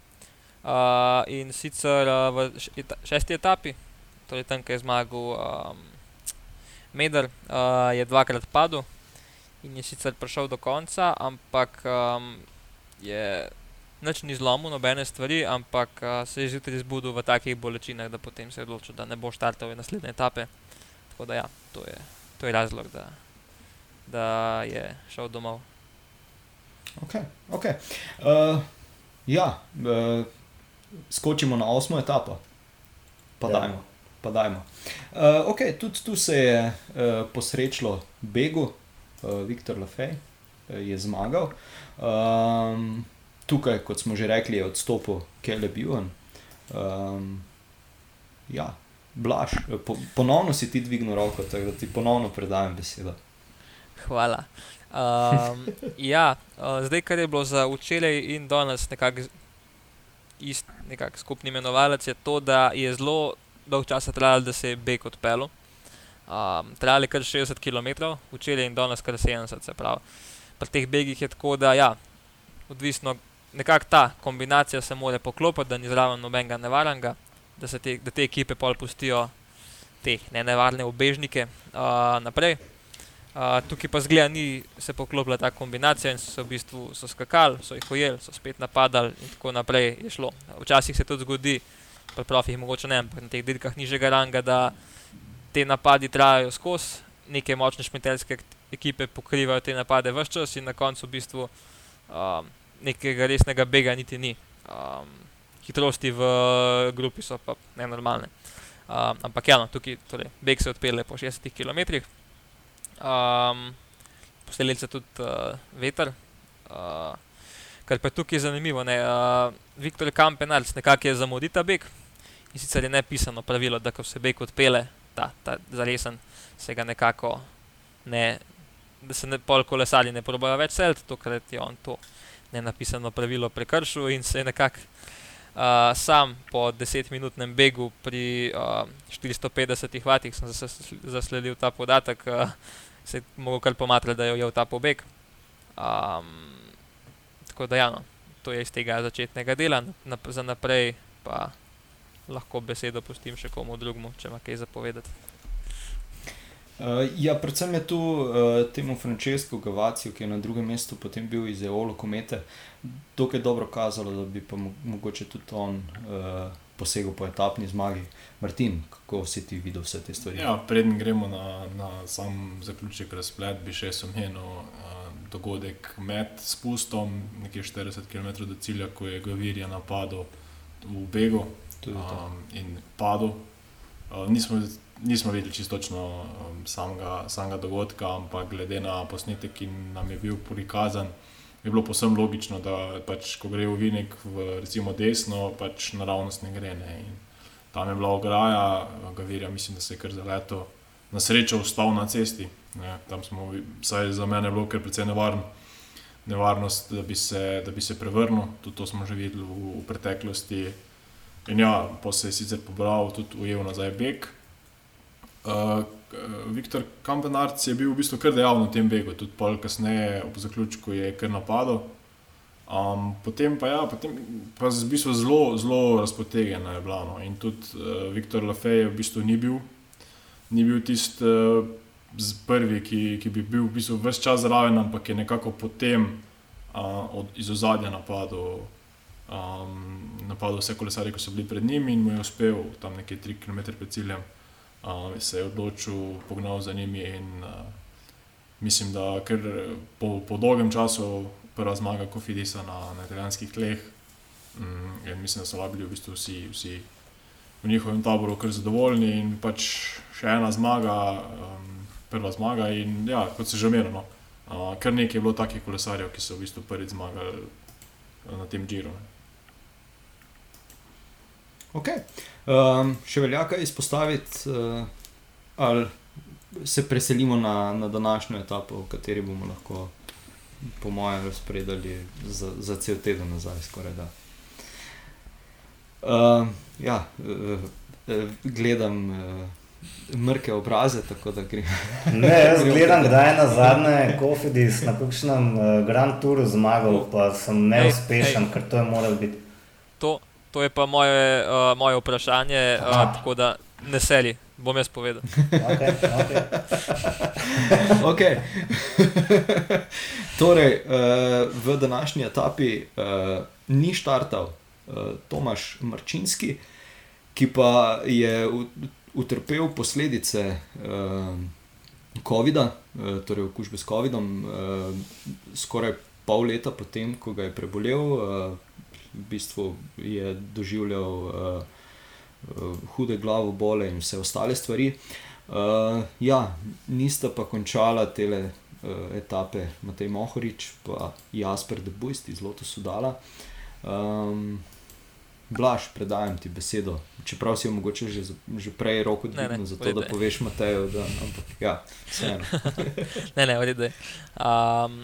Uh, in sicer uh, v šesti etapi, torej tam, ki je zmagal um, Medar, uh, je dvakrat padel in je sicer prišel do konca, ampak um, je nič ni zlomil, nobene stvari, ampak uh, se je zjutraj zbudil v takih bolečinah, da potem se je odločil, da ne bo štartal v naslednje etape. Tako da ja, to je, to je razlog, da, da je šel domov. Okay, okay. Uh, ja, uh, skočimo na osmo etapo, pa ja. dajmo. Pa dajmo. Uh, okay, tudi tu se je uh, posrečilo Begu, uh, Viktor Lafay uh, je zmagal. Um, tukaj, kot smo že rekli, je odstopil Kelly Buan. Um, ja, Blaž, po, ponovno si ti dvignil roko, tako da ti ponovno predajam besedo. Hvala. Um, <laughs> ja, uh, zdaj, kar je bilo za včeraj in danes nekako nekak skupni imenovalec, je to, da je zelo dolgo časa trajalo, da se je beg odpeljal. Um, trajali kar 60 km, včeraj in danes kar 70, se pravi. Pri teh begih je tako, da ja, odvisno, nekako ta kombinacija se mora poklopiti, da ni zraven nobenega nevarnega, da, te, da te ekipe pol pustijo te ne nevarne obežnike uh, naprej. Uh, tukaj pa zgleda, ni se poklopila ta kombinacija in so v bistvu so skakali, so jih ujeli, so spet napadali in tako naprej je šlo. Včasih se to zgodi, pri profih mogoče ne, ampak na teh dirkah nižjega ranga, da te napadi trajajo skozi, neke močne šmetelske ekipe pokrivajo te napade vse čas in na koncu v bistvu um, nekega resnega bega niti ni. Um, hitrosti v grupi so pa nenormalne. Um, ampak ja, no, tukaj torej, beg se odpelje po 60 km. Um, Posledica tudi uh, veter. Uh, kar pa je tukaj zanimivo, ne, uh, Viktor Kampenarc nekako je zamudil ta beg in sicer je nepisano pravilo, da ko se beg odpele, ta, ta zaresen, se ga nekako ne, da se ne pol kolesali ne probajo več seliti, tokrat je on to nenapisano pravilo prekršil in se je nekako uh, sam po 10-minutnem begu pri uh, 450 vatih, sem zasledil ta podatek, uh, se je mogel kar pomatrati, da je ujel ta pobeg. Um, tako da, ja, no, to je iz tega začetnega dela, na, za naprej pa lahko besedo pustim še komu drugemu, če ima kaj zapovedati. Uh, ja, predvsem je tu uh, temu Francesku Gavaciju, ki je na drugem mestu potem bil iz Eolo Komete, dokaj dobro kazalo, da bi pa mogoče tudi on uh, posegel po etapni zmagi. Martin, kako si ti videl vse te stvari? Ja, Preden gremo na, na sam zaključek razplet, bi še omenil, dogodek med spustom, nekje 40 km do cilja, ko je Gavirja napadel v Begu um, in padel. Uh, nismo, nismo videli čisto točno um, samega, samega dogodka, ampak glede na posnetek, ki nam je bil prikazan, je bilo posebno logično, da pač, ko gre v Vinek v recimo desno, pač naravnost ne gre. Ne. Tam je bila ograja, Gavirja, mislim, da se je kar za leto na srečo ostal na cesti. Ne. Tam smo, vsaj za mene, bilo kar precej nevarno. Nevarnost, da bi, se, da bi se prevrnil, tudi to smo že videli v, v preteklosti. In ja, pa se je sicer pobral, tudi ujel nazaj beg. Uh, Viktor Kampenarc je bil v bistvu kar dejavno v tem begu, tudi pol kasneje, ob zaključku je kar napadal. Um, potem pa ja, potem pa je v bistvu zelo, zelo razpotegeno je bilo. No. In tudi uh, Viktor Lafay v bistvu ni bil, ni bil tisti uh, prvi, ki, ki bi bil v bistvu vse čas zraven, ampak je nekako potem uh, od, iz ozadja napadal um, napadel vse kolesarje, ki so bili pred njim in mu je uspel tam nekaj 3 km pred ciljem. Um, se je odločil, pognal za njimi in uh, mislim, da ker po, po dolgem času prva zmaga Kofidisa na, na italijanskih tleh. Um, mislim, da so bili v bistvu vsi, vsi v njihovem taboru kar zadovoljni in pač še ena zmaga, um, prva zmaga. In ja, kot se že omenilo, uh, kar nekaj je bilo takih kolesarjev, ki so v bistvu prvič zmagali na tem džiru. Okay. Um, še velja kaj izpostaviti, uh, ali se preselimo na, na današnjo etapo, v kateri bomo lahko, po mojem, razpredali za, za cel teden nazaj. Skoraj, uh, ja, uh, gledam uh, mrke obraze, tako da grem. ne, jaz gledam, da je na zadnje Kofidis na kakšnem uh, Grand Touru zmagal, pa sem neuspešen, ker to je moral biti. To. To je pa moje, uh, moje vprašanje, uh, tako da ne seli, bom jaz povedal. <laughs> Okay, okay. <laughs> okay. torej, uh, v današnji etapi uh, ni štartal uh, Tomaš Marčinski, ki pa je utrpel posledice uh, COVID-a, uh, torej okužbe s COVID-om, uh, skoraj pol leta potem, ko ga je prebolel. V bistvu je doživljal uh, hude glavo bole in vse ostale stvari. Uh, ja, nista pa končala te uh, etape Matej Mohorič in Jasper de Bujst iz Lotu Sudala. Um, Blaž, predajam ti besedo. Čeprav si jo mogoče že, že prej roko dvignil, zato da poveš Mateju, da ampak, ja, vseeno. <laughs> ne, ne, odide. Um,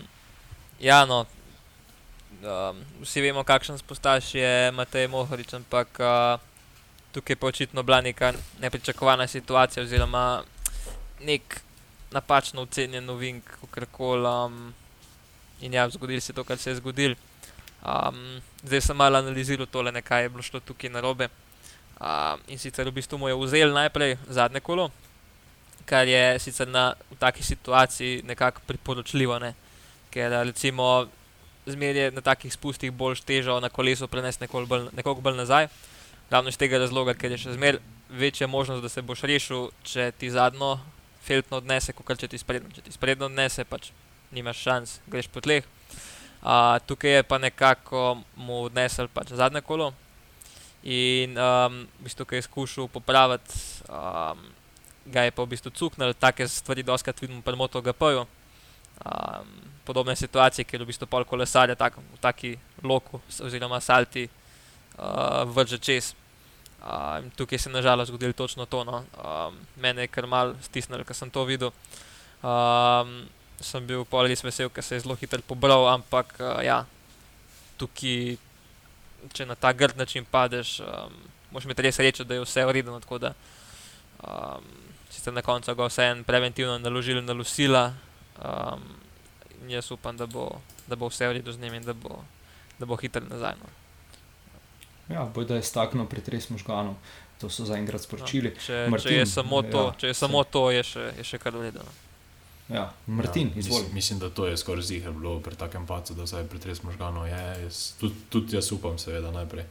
ja, no, um, vsi vemo, kakšen spostaš je Matej Mohorič, ampak uh, tukaj je pa očitno bila neka nepričakovana situacija, oziroma nek napačno ocenjen novink, kako koli. Um, in ja, zgodil se je to, kar se je zgodil. Um, zdaj sem malo analiziral tole, kaj je bilo šlo tukaj na robe. Um, in sicer v bistvu mu je vzel najprej zadnje kolo, kar je sicer na, v taki situaciji nekako priporočljivo. Ne? Ker recimo zmeraj na takih spustih bolj težo na kolesu prenesti nekoliko bolj, nekoliko bolj nazaj. Ravno iz tega razloga, ker je še zmeraj večja možnost, da se boš rešil, če ti zadnjo feltno odnese, kot če ti sprednjo. Če ti sprednjo odnese, pač nimaš šans, greš po tleh. Uh, tukaj je pa nekako mu odnesel pač zadnje kolo in um, v bistvu, je skušal popraviti, um, ga je pa v bistvu cuknil, take stvari doskrat vidimo pri MotoGP-ju. Um, podobne situacije, kjer v bistvu pol kolesarja tak, v taki loku oziroma salti uh, vrže čez. Uh, tukaj se je nažalost zgodilo točno to. No. Um, mene je kar mal stisnilo, ker sem to videl. Um, sem bil pol res vesel, ker se je zelo hitro pobral, ampak uh, ja, tukaj, če na ta grd način padeš, um, moš imeti res srečo, da je vse da um, sicer na koncu ga vse en preventivno naložili na Lucila. Um, jaz upam, da bo, da bo vse v redu z njim in da bo, da bo hiter nazaj. No. Ja, boj da je stakno pretres možganov, to so zaenkrat sporočili. No, če, Martin, če je samo to, ja, če je, samo to je, še, je še kar v redu. No. Ja, Martin, ja, mislim, mislim, da to je skoraj zihar bilo pri takem pacu, da se je pretres možganov. Je, jaz, tudi, tudi jaz upam, seveda, najprej.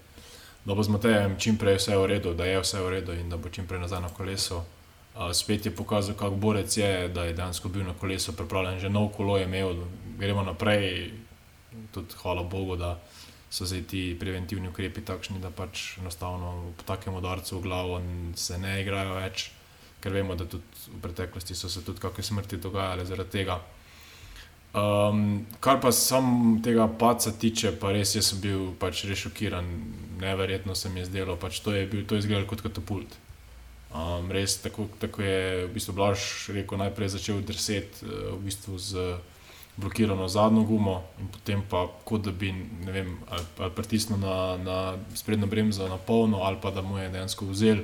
Da bo z Matejem čim prej vse v redu, da je vse v redu in da bo čim prej nazaj na kolesu. Spet je pokazal, kako borec je, da je dejansko bil na kolesu pripravljen, že nov kolo je imel, gremo naprej. Tudi hvala Bogu, da so zdaj ti preventivni ukrepi takšni, da pač enostavno po takem udarcu v glavo se ne igrajo več, ker vemo, da tudi v preteklosti so se tudi kakšne smrti dogajale zaradi tega. Um, kar pa sam tega paca tiče, pa res jaz sem bil pač res šokiran, neverjetno se mi je zdelo, pač to je bil, to je izgledalo kot katapult. Um, res tako, tako je v bistvu Blaž rekel, najprej začel drseti uh, v bistvu z blokirano zadnjo gumo in potem pa kot da bi vem, ali, ali pritisnil na, na sprednjo bremzo na polno ali pa da mu je dejansko vzel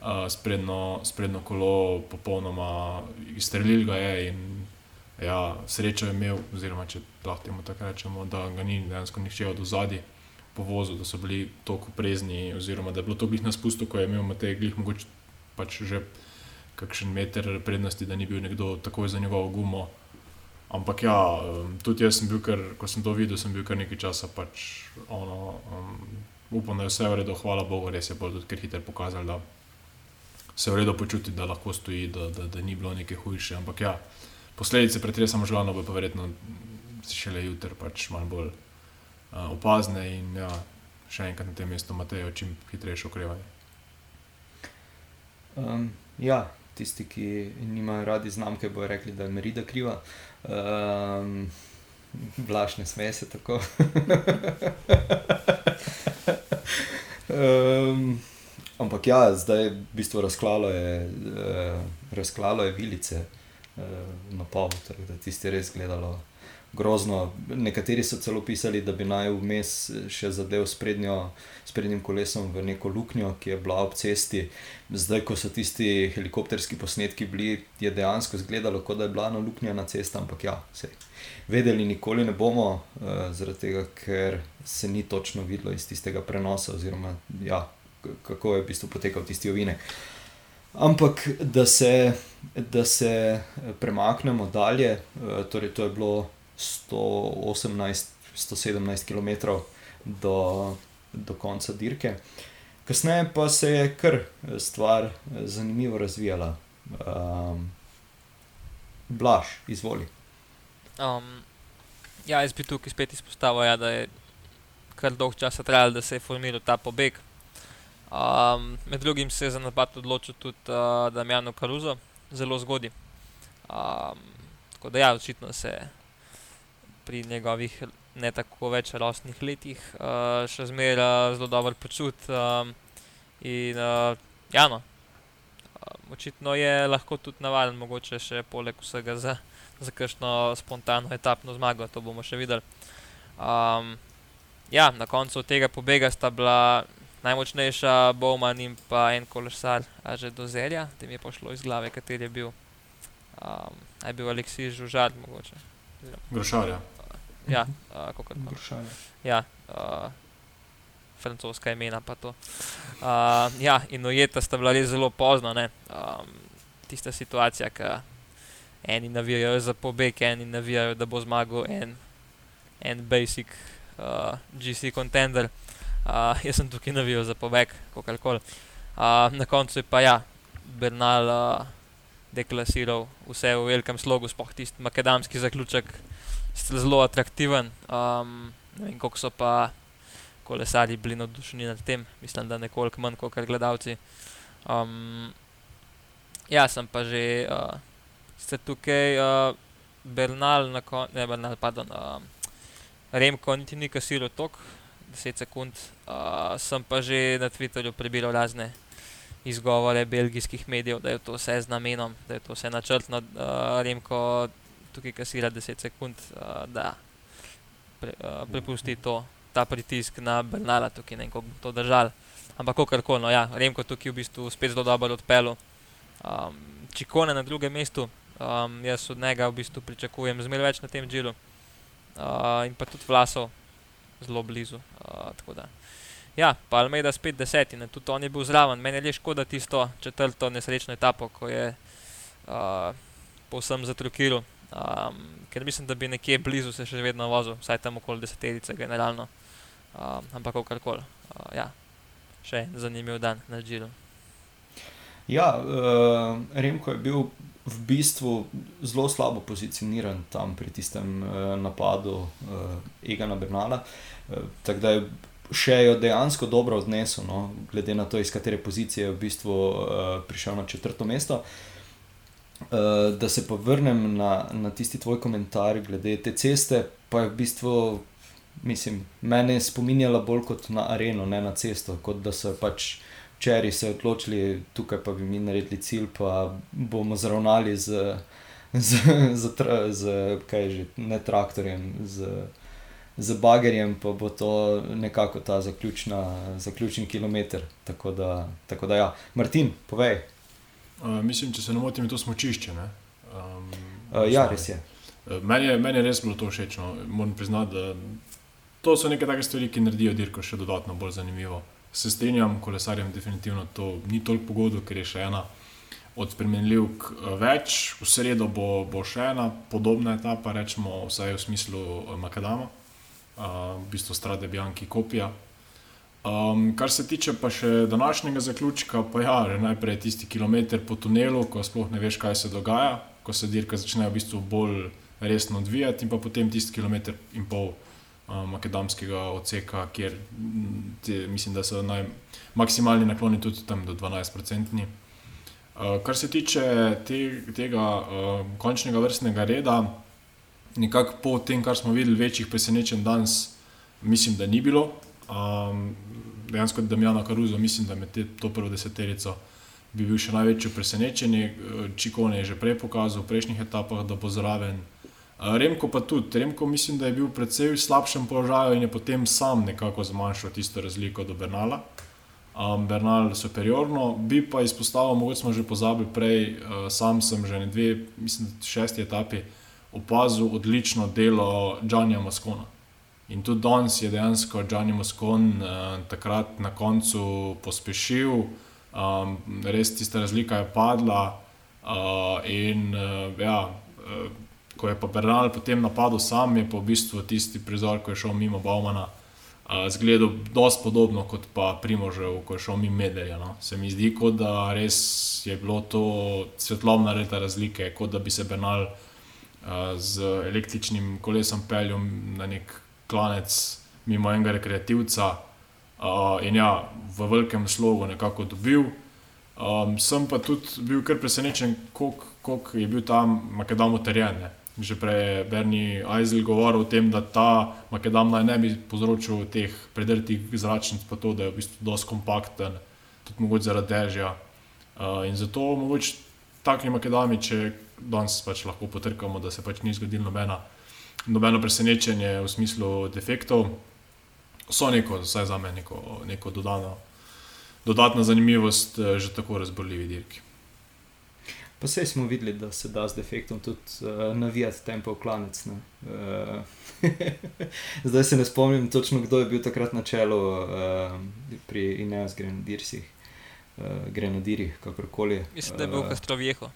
uh, sprednjo, sprednjo kolo popolnoma izstrelil ga je in ja, srečo je imel, oziroma če lahko temu tako rečemo, da ga ni dejansko nihče od ozadja povozil, da so bili tako prezni oziroma da je bilo to glih na spustu, ko je imel Matej glih mogoče pač že kakšen meter prednosti, da ni bil nekdo takoj za njegovo gumo. Ampak ja, tudi jaz sem bil, ker, ko sem to videl, sem bil kar nekaj časa. Pač, ono, um, upam, da je vse v redu, hvala Bogu, res je bolj tudi kar hitro pokazal, da se v redu počuti, da lahko stoji, da, da, da ni bilo nekaj hujše. Ampak ja, posledice pretresa možganov bo pa verjetno šele jutri pač malo bolj uh, opazne in ja, še enkrat na tem mestu Matejo čim hitrejše okrevanje. Um, ja, tisti, ki nimajo radi znamke, bojo rekli, da je Merida kriva. Um, Blaž ne sme se tako. um, ampak ja, zdaj v bistvu razklalo je, uh, razklalo je vilice uh, na pol, torej, da tisti res gledalo grozno. Nekateri so celo pisali, da bi naj vmes še zadev s prednjim kolesom v neko luknjo, ki je bila ob cesti. Zdaj, ko so tisti helikopterski posnetki bili, je dejansko izgledalo, kot da je bila ena luknja na cesti, ampak ja, vse. Vedeli nikoli ne bomo, uh, zaradi tega, ker se ni točno videlo iz tistega prenosa, oziroma ja, kako je v bistvu potekal tisti ovinek. Ampak, da se, da se premaknemo dalje, torej to je bilo 118-117 km do, do konca dirke. Kasneje pa se je kar stvar zanimivo razvijala. Um, Blaž, izvoli. Um, ja, jaz bi tukaj spet izpostavil, ja, da je kar dolg čas trajalo, da se je formiral ta pobeg. Um, med drugim se je za napad odločil tudi uh, Damjano Karuzo, zelo zgodaj. Um, tako da, ja, očitno se je pri njegovih ne tako več rosnih letih, uh, še zmeraj zelo dobro počut. Um, in uh, ja, no, uh, očitno je lahko tudi navaden, mogoče še poleg vsega za, za kakšno spontano etapno zmago, to bomo še videli. Um, ja, na koncu tega pobega sta bila najmočnejša Bowman in pa en kolesar, a že do zelja, mi je pošlo iz glave, kater je bil. Um, je bil Aleksij Žužar, mogoče. Grošarja ja, uh, kako je? Ja, uh, francoska imena pa to. Uh, ja, in ujeta sta bila res zelo pozno. Um, tista situacija, ki eni navijajo za pobeg, eni navijajo, da bo zmagal en, en basic uh, GC contender. Uh, jaz sem tukaj navijal za pobeg, kako koli. Uh, na koncu je pa ja, Bernal uh, deklasiral vse v velikem slogu, spoh tisti makedamski zaključek zelo atraktiven. Um, ne vem, koliko so pa kolesari bili navdušeni nad tem, mislim, da nekoliko manj kot gledalci. Um, ja, sem pa že uh, tukaj, uh, Bernal, ne Bernal, pardon, uh, Remko, niti ni kasiral tok, 10 sekund, uh, sem pa že na Twitterju prebiral razne. Izgovore belgijskih medijev, da je to vse z namenom, da je to vse načrtno, uh, Remko tukaj kasira 10 sekund, uh, da pre, uh, prepusti to, ta pritisk na Bernala, tukaj ne vem, kako bo to držal. Ampak kako koli, no, ja, Remko tukaj v bistvu spet zelo dobro odpelo. Um, Čikone na drugem mestu, um, jaz od njega v bistvu pričakujem zmeraj več na tem džilu. Uh, in pa tudi vlasov zelo blizu. Uh, ja, pa Almeida spet deset in tudi on je bil zraven. Meni je škoda tisto četrto nesrečno etapo, ko je uh, povsem zatrukiral. Um, ker mislim, da bi nekje blizu se še vedno vozil, vsaj tam okoli deseterice, generalno. Um, ampak kar koli. Uh, ja. Še en zanimiv dan na Džilu. Ja, uh, Remko je bil v bistvu zelo slabo pozicioniran tam pri tistem uh, napadu uh, Egana Bernala. Uh, tako da je še jo dejansko dobro odnesel, no, glede na to, iz katere pozicije je v bistvu uh, prišel na četrto mesto. Uh, da se pa vrnem na, na tisti tvoj komentar glede te ceste, pa je v bistvu, mislim, mene spominjala bolj kot na areno, ne na cesto, kot da so pač včeraj se odločili, tukaj pa bi mi naredili cilj, pa bomo zravnali z, z, z, z, z kaj že, ne traktorjem. Z, Z bagerjem pa bo to nekako ta zaključna, zaključni kilometr. Tako da, tako da ja. Martin, povej. Uh, mislim, če se ne motim, je to smočišče. Um, uh, ja, res je. Uh, meni, je. meni je res bilo to všeč. No. Moram priznati, da to so neke take stvari, ki naredijo dirko še dodatno bolj zanimivo se strinjam, kolesarjem definitivno to ni toliko pogodov, ker je še ena od spremenljivk eh, več. V sredo bo, bo še ena podobna etapa, rečemo, vsaj v smislu eh, Makadama, uh, v bistvu strade Bianchi kopija. Um, kar se tiče pa še današnjega zaključka, pa ja, najprej tisti kilometr po tunelu, ko sploh ne veš, kaj se dogaja, ko se dirka začne v bistvu bolj resno odvijati, in pa potem tisti kilometr in pol makedonskega odseka, kjer te, mislim, da so naj, maksimalni nakloni tudi tam do 12-odstotni. Kar se tiče te, tega uh, končnega vrstnega reda, nekako po tem, kar smo videli, večjih presenečenj danes, mislim, da ni bilo. Um, dejansko, da Damiano Karuzo, mislim, da med te, to prvo deseterico bi bil še največji presenečenje. Čikone je že prej pokazal v prejšnjih etapah, da bo zraven. Remko pa tudi. Remko mislim, da je bil predvsej v slabšem položaju in je potem sam nekako zmanjšal tisto razliko do Bernala. Um, Bernal je superiorno, bi pa izpostavil, mogoče smo že pozabili prej, uh, sam sem že na dve, mislim, šesti etapi opazil odlično delo Džanja Moskona. In tudi danes je dejansko Džani Moskon uh, takrat na koncu pospešil, um, res tista razlika je padla. Uh, in uh, ja, uh, ko je pa Bernal potem napadel sam, je pa v bistvu tisti prizor, ko je šel mimo Baumana, zgledal dosti podobno kot pa Primožev, ko je šel mimo Mederja. No. Se mi zdi, kot da res je bilo to svetlobna reta razlike, kot da bi se Bernal uh, z električnim kolesom peljal na nek klanec mimo enega rekreativca. Uh, in ja, v velikem slogu nekako dobil. Um, sem pa tudi bil kar presenečen, koliko je bil tam Makedon utrjen. Že prej je Berni Aizel govoril o tem, da ta Makedam naj ne bi povzročil teh predrtih zračnic, pa to, da je v bistvu dosti kompakten, tudi mogoče zaradi dežja. Uh, in zato mogoče takšni Makedami, če danes pač lahko potrkamo, da se pač ni zgodilo nobena, nobeno presenečenje v smislu defektov, so neko, vsaj za me, neko, neko dodano, dodatna zanimivost eh, že tako razborljivi dirki. Pa vse smo videli, da se da z defektom tudi uh, navijati tempo v klanec. Uh, <laughs> zdaj se ne spomnim točno, kdo je bil takrat na čelu uh, pri Ineos Grenadirsih, uh, Grenadirih, kakorkoli. Mislim, da je bil uh, Kastrovjeho.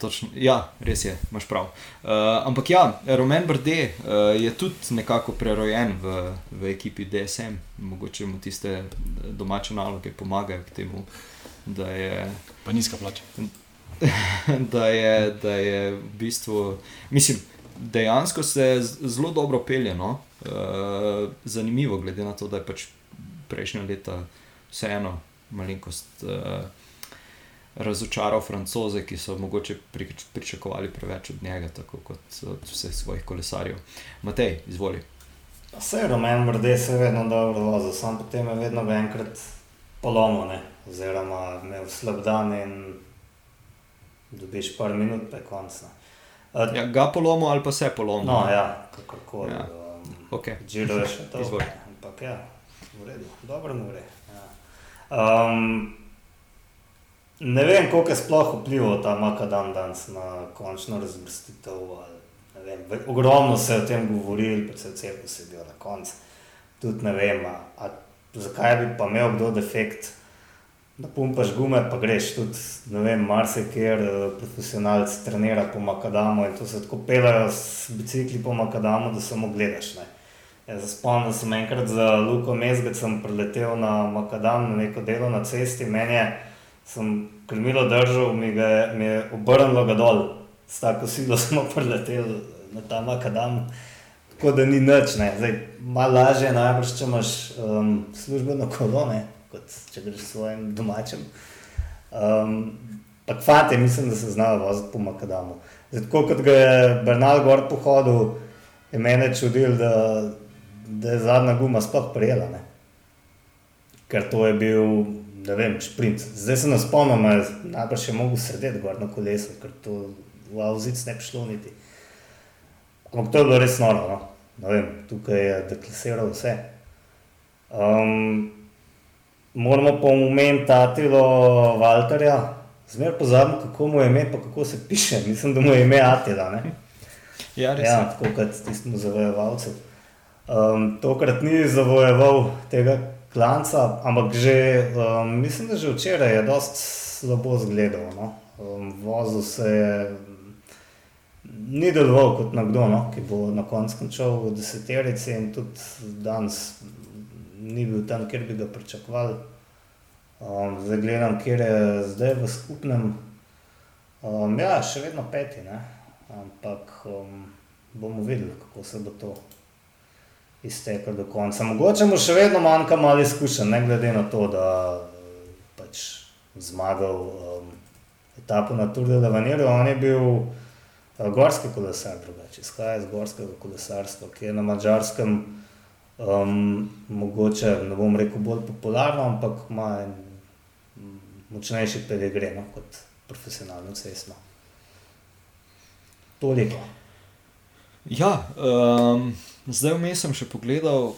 Točno, ja, res je, imaš prav. Uh, ampak ja, Roman Brde uh, je tudi nekako prerojen v, v ekipi DSM, mogoče mu tiste domače naloge pomagajo k temu. Je, pa nizka plača. <laughs> da, je, da je v bistvu, mislim, dejansko se zelo dobro pelje. No? Uh, zanimivo, glede na to, da je pač prejšnja leta vseeno malenkost uh, razočaral francoze, ki so mogoče pričakovali preveč od njega, tako kot od vseh svojih kolesarjev. Matej, izvoli. Vse je romen, brde se vedno dobro vozi, sam potem je vedno enkrat polomone, oziroma imel slab dan in dobiš par minut, pa je konc. Uh, ja, ga polomo ali pa se polomo. No, ja, kakorkoli. Ja. Um, okay. Žiro je še <laughs> to. Ampak ja, v redu, dobro mu gre. Ja. Um, ne vem, koliko je sploh vplival ta makadam danes na končno razvrstitev. Ogromno se je o tem govorili, predvsem cel se je bil na koncu. Tudi ne vem, a, a, zakaj bi pa imel kdo defekt da pumpaš gume, pa greš tudi, ne vem, marsikjer eh, profesionalc trenira po Makadamu in to se tako pelajo s bicikli po Makadamu, da samo gledaš. Ne. Jaz spomnim, da sem enkrat za Luko Mezgec preletel na Makadam na neko delo na cesti, meni je sem krmilo držal, mi, ga mi je obrnilo ga dol, s tako silo <laughs> smo preleteli na ta makadam. Tako da ni nič, ne. Zdaj, malo lažje je najbrž, če imaš um, službeno kolone, kot če greš s svojim domačim. Um, pa fante, mislim, da se znajo voziti po makadamu. Zdaj, tako kot ga je Bernal gor pohodil, je mene čudil, da, da je zadnja guma sploh prijela. Ne. Ker to je bil, ne vem, šprint. Zdaj se nas spomnim, najbrž je mogel sedeti gor na kolesu, ker to v avzic ne bi šlo niti. Ampak to je bilo res noro. No. Ne vem, tukaj je deklasiral vse. Um, moramo pa omeniti Atilo Valterja. Zmer pozabim, kako mu je ime, pa kako se piše. Mislim, da mu je ime Atila. Ne? Ja, res. Ja, tako kot tistemu zavojevalcu. Um, tokrat ni zavojeval tega klanca, ampak že, um, mislim, da že včeraj je dosti slabo zgledal. No? Um, vozil se je, ni deloval kot nekdo, no? ki bo na koncu končal v deseterici in tudi danes ni bil tam, kjer bi ga pričakovali. Um, zdaj gledam, kjer je zdaj v skupnem. Um, ja, še vedno peti, ne? ampak um, bomo videli, kako se bo to iztekel do konca. Mogoče mu še vedno manjka malo izkušenj, ne glede na to, da je pač zmagal um, etapo na Tour de Lavanero. On je bil uh, gorski kolesar, drugače, izhaja iz gorskega kolesarstva, ki je na mačarskem um, mogoče, ne bom rekel, bolj popularno, ampak ima en močnejši pedigre no, kot profesionalno cestno. Toliko. Ja, um, zdaj vmes sem še pogledal,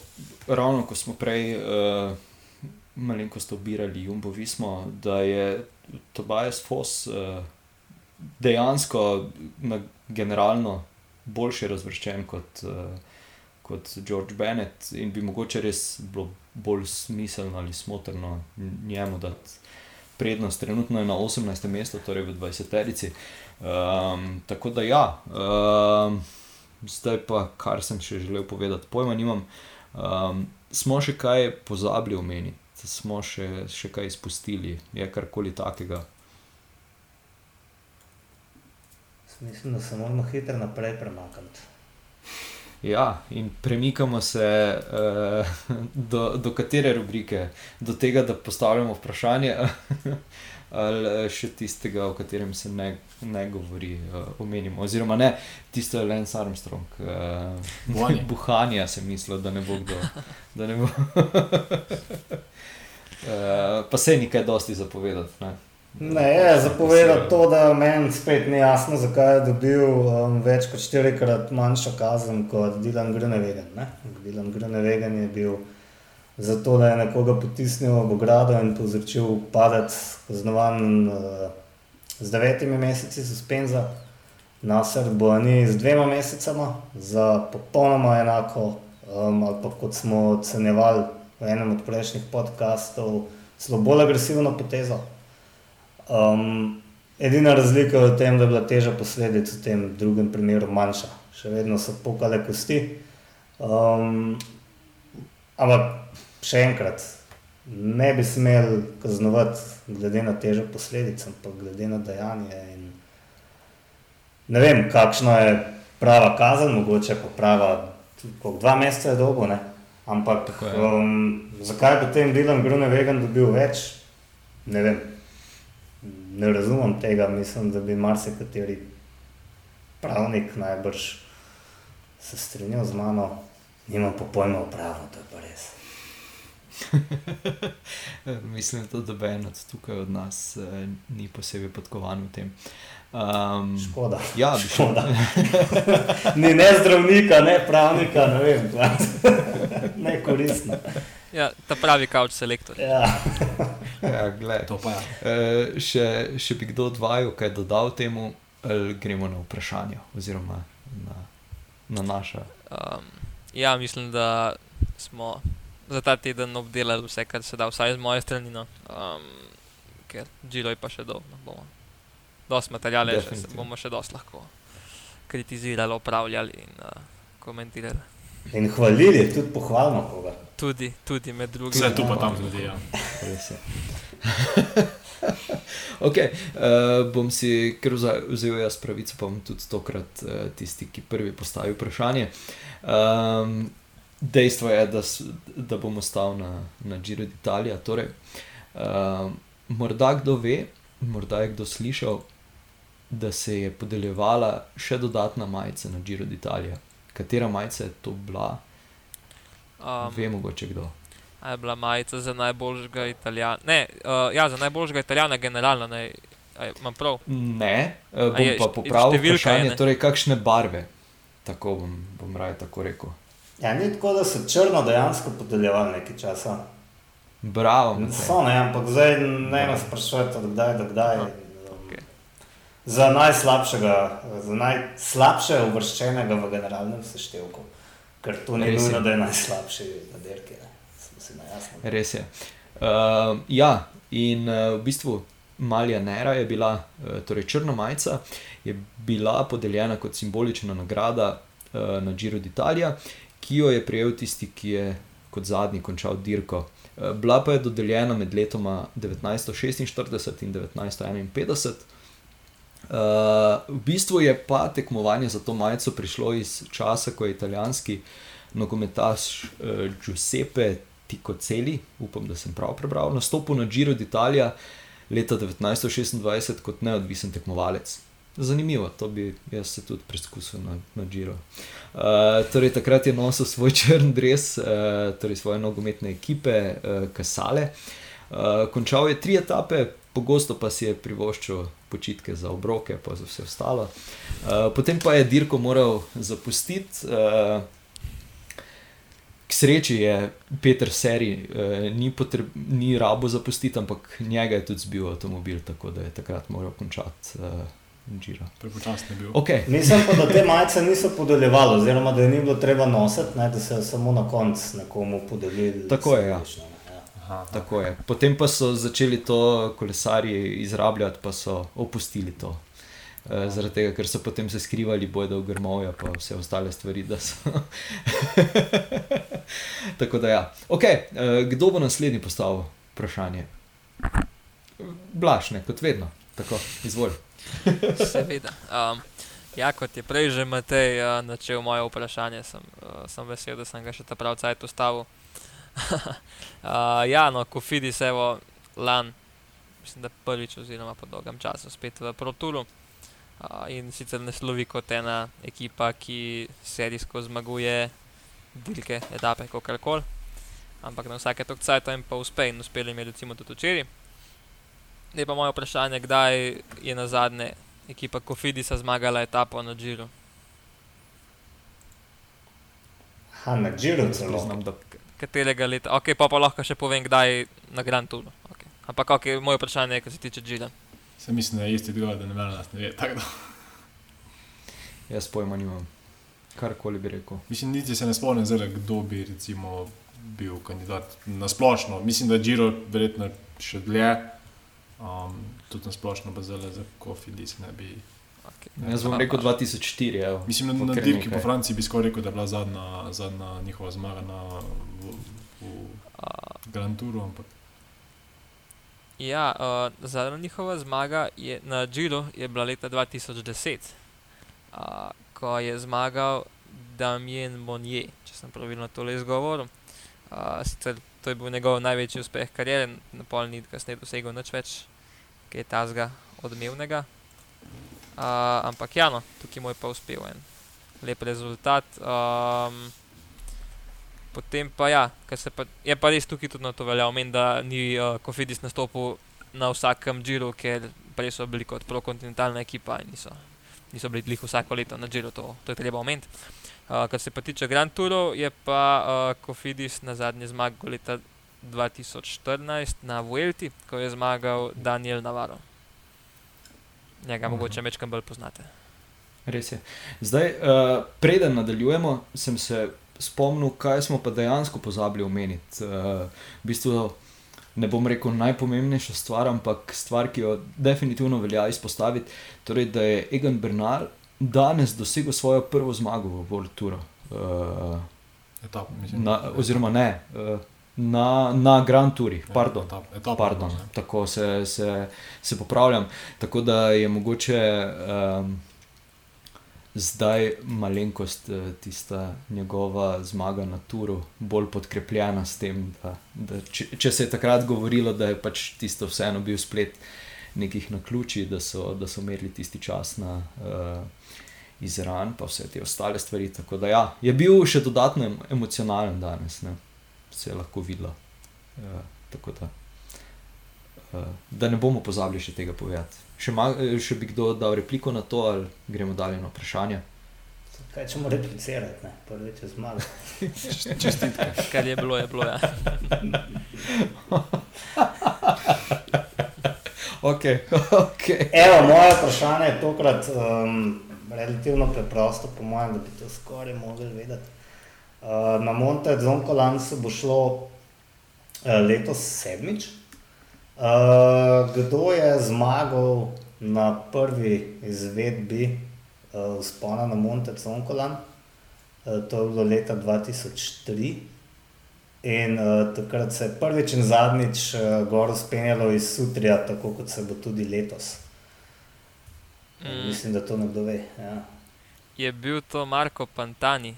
ravno ko smo prej uh, malenkost obirali Jumbo Vismo, da je Tobias Foss uh, dejansko na generalno boljše razvrščen kot, uh, kot George Bennett in bi mogoče res bilo bolj smiselno ali smotrno njemu dati prednost. Trenutno je na 18. mestu, torej v 20-terici. Um, tako da ja. Um, zdaj pa, kar sem še želel povedati, pojma nimam. Um, smo še kaj pozabili omeniti, smo še, še kaj izpustili, je karkoli takega. Mislim, da se moramo hitro naprej premakniti. Ja, in premikamo se uh, <laughs> do, do katere rubrike, do tega, da postavljamo vprašanje. <laughs> ali eh, še tistega, o katerem se ne, ne govori, uh, omenimo. Oziroma, ne, tisto je Lance Armstrong, uh, buhanja, <laughs> sem mislil, da ne bo kdo. Ne bo. uh, <laughs> pa se je nekaj dosti zapovedati. Ne? Ne, je zapovedati to, da meni spet ni jasno, zakaj je dobil um, več kot štirikrat manjšo kazen kot Dylan Grunewegen. Dylan Grunewegen je bil zato da je nekoga potisnil v ogrado in povzročil padec, kaznovan uh, z devetimi meseci suspenza, Nasr Boani z dvema mesecama za popolnoma enako, um, ali pa kot smo ocenjevali v enem od prejšnjih podkastov, zelo bolj agresivno potezo. Um, edina razlika je v tem, da je bila teža posledic v tem drugem primeru manjša. Še vedno so pokale kosti. Um, ampak še enkrat, ne bi smel kaznovati glede na težo posledic, ampak glede na dejanje. In ne vem, kakšna je prava kazen, mogoče pa prava, koliko dva meseca je dolgo, ne? ampak um, zakaj potem Dylan Grunewegen dobil več, ne vem. Ne razumem tega, mislim, da bi marsikateri pravnik najbrž se strinjal z mano, nimam pa pojma o pravu, to je pa res. <laughs> Mislim, da doben od tukaj od nas eh, ni posebej podkovan v tem. Um, škoda. Ja, škoda. <laughs> ni ne zdravnika, ne pravnika, ne vem, <laughs> ne koristno. Ja, ta pravi kauč selektor. Ja. ja, gled, to pa je. Ja. Uh, še, še bi kdo odvajal, kaj dodal temu, ali gremo na vprašanje, oziroma na, na naša. Um, ja, mislim, da smo za ta teden obdelali vse, kar se da, vsaj z moje strani. No. Um, ker Džilo je pa še dolgo, no, bomo dosti materijale, še bomo še dosti lahko kritizirali, opravljali in uh, komentirali. In hvalili, tudi pohvalno koga. Tudi, tudi med drugim. Vse tu pa tam zgodi. Ja. <laughs> Okay, uh, bom si kar vzel jaz pravico, pa bom tudi tokrat uh, tisti, ki prvi postavi vprašanje. Um, dejstvo je, da, da bom ostal na, na Giro d'Italia. Torej, um, morda kdo ve, morda je kdo slišal, da se je podeljevala še dodatna majica na Giro d'Italia. Katera majica je to bila, Um, ve mogoče kdo. A je bila majica za najboljšega italijana. Ne, uh, ja, za najboljšega italijana generalno, ne, je- imam prav. Ne, A bom je pa popravil vprašanje, ne? torej kakšne barve. Tako bom, bom raje tako rekel. Ja, ni tako, da so črno dejansko podeljevali nekaj časa. Bravo. So ne, ampak zdaj ne me sprašujete, kdaj kdaj. No, okej. Za najslabšega, za najslabše uvrščenega v generalnem seštevku. Ker to ni nujno, da je najslabši na dirki. ne. Si na jasno. Res je. Uh, ja, in uh, v bistvu Malja Nera je bila, uh, torej črna majica, je bila podeljena kot simbolična nagrada uh, na Giro d'Italia, ki jo je prejel tisti, ki je kot zadnji končal dirko. Uh, bila pa je dodeljena med letoma 1946 in 1951. Uh, v bistvu je pa tekmovanje za to majico prišlo iz časa, ko je italijanski nogometaš uh, Giuseppe Ticoceli, upam, da sem prav prebral, nastopil na Giro d'Italia leta 1926 kot neodvisen tekmovalec. Zanimivo, to bi jaz se tudi preizkusil na, na Giro. Uh, torej, takrat je nosil svoj <laughs> črn dres, uh, torej svoje nogometne ekipe, uh, Kasale. Uh, končal je tri etape, pogosto pa si je privoščil počitke za obroke, pa za vse ostalo. Uh, potem pa je dirko moral zapustiti. Uh, K sreči je Peter Seri eh, ni, potreb, ni rabo zapustiti, ampak njega je tudi zbil avtomobil, tako da je takrat moral končati eh, Giro. Prepočasno je bil. Okay. Mislim pa, da te majice niso podeljevali, oziroma da je ni bilo treba nositi, ne, da se je samo na koncu nekomu podelili. Tako je, ja. ne, ja. Aha. Tako je. Potem pa so začeli to kolesarji izrabljati, pa so opustili to. Uh, zaradi tega, ker so potem se skrivali, bojo v grmovja, pa vse ostale stvari. <laughs> Tako da, ja. okay, uh, kdo bo naslednji postavil vprašanje? Blašne, kot vedno. Tako, izvolj. <laughs> Seveda. Um, ja, kot je prej že Matej uh, načel moje vprašanje, sem, uh, sem vesel, da sem ga še ta prav cajt ustavil. uh, <laughs> ja, no, Kofidis, evo, lan, mislim, da prvič, oziroma po dolgem času, spet v Proturu. Uh, in sicer ne slovi kot ena ekipa, ki serijsko zmaguje dirke, etape, kako koli. Ampak na vsake tok cajt jim pa uspe in uspeli jim je recimo tudi včeraj. Zdaj pa moje vprašanje, kdaj je na zadnje ekipa Kofidisa zmagala etapo na Džiru? Aha, na Giro celo. Priznam, da Katerega leta? Ok, pa, pa lahko še povem, kdaj na Grand Touru. Okay. Ampak ok, moje vprašanje je, kar se tiče Džira. Se mislim, da je isti odgovor, da ne vem, nas ne ve. Da. jaz pojma nimam. Karkoli bi rekel. Mislim, niti se ne spomnim, zdaj, kdo bi recimo bil kandidat na splošno. Mislim, da je Giro verjetno še dlje. Um, tudi na splošno, pa zelo za kofidis ne bi. Okay. Jaz bom rekel 2004. Evo. Mislim, Pa na dirki po Franciji bi skoraj rekel, da je bila zadnja, zadnja njihova zmaga na, v, v Uh, Grand Touru, ampak ja, uh, zadnja njihova zmaga je, na Džiru je bila leta 2010, uh, ko je zmagal Damien Monnier, če sem pravilno tole izgovoril. Uh, sicer to je bil njegov največji uspeh kariere, na pol ni kasneje dosegel nič več, kaj je tazga odmevnega. Uh, ampak ja, no, tukaj mu je pa uspel en lep rezultat. Um, potem pa ja, pa, je pa res tukaj tudi na to velja omeniti, da ni uh, Kofidis nastopil na vsakem Džiru, ker prej so bili kot prokontinentalna ekipa in niso, niso bili glih vsako leto na Džiru, to, to je treba omeniti. Uh, kar se pa tiče Grand Tourov, je pa uh, Kofidis na zadnje zmagal leta 2014 na Vuelti, ko je zmagal Daniel Navarro. Njega Mhm. mogoče večkrat bolj poznate. Res je. Zdaj, uh, preden nadaljujemo, sem se spomnil, kaj smo pa dejansko pozabili omeniti. Uh, v bistvu ne bom rekel najpomembnejša stvar, ampak stvar, ki jo definitivno velja izpostaviti, torej, da je Egan Bernal danes dosegel svojo prvo zmago v World Touru. Uh, etap, mislim. na, oziroma ne, uh, Na, na Grand Tourih, Ja, pardon. etap- etapa, pardon. ne. Tako se, se, se popravljam. Tako da je mogoče um, zdaj malenkost eh, tista njegova zmaga na Turu bolj podkrepljena s tem, da, da če, če se je takrat govorilo, da je pač tisto vseeno bil splet nekih naključij, da so, da so merili tisti čas na uh, Izran, pa vse te ostale stvari. Tako da ja, je bil še dodatno em- emocionalen danes, ne? se je lahko videlo. Uh, tako da. Da ne bomo pozabili še tega povedati. Še, ma, eh, še bi kdo dal repliko na to, ali gremo dalje na vprašanje? Kaj ćemo replicirati, ne? prvič je zmaga. <laughs> Čestitke. Kar je bilo, je bilo. Ja. <laughs> Ok, ok. Evo, moje vprašanje je tokrat um, relativno preprosto, po mojem, da bi to skoraj mogli vedeti. Uh, na Monte Zonkolancu bo šlo uh, letos sedmič. Uh, kdo je zmagal na prvi izvedbi uh, vzpona na Monte Zonkolan? Uh, to je bilo leta 2003. In uh, takrat se je prvič in zadnjič uh, gor spenjalo iz Sutrija, tako kot se bo tudi letos. Mm, Mislim, da to nekdo ve. Ja. je bil to Marko Pantani.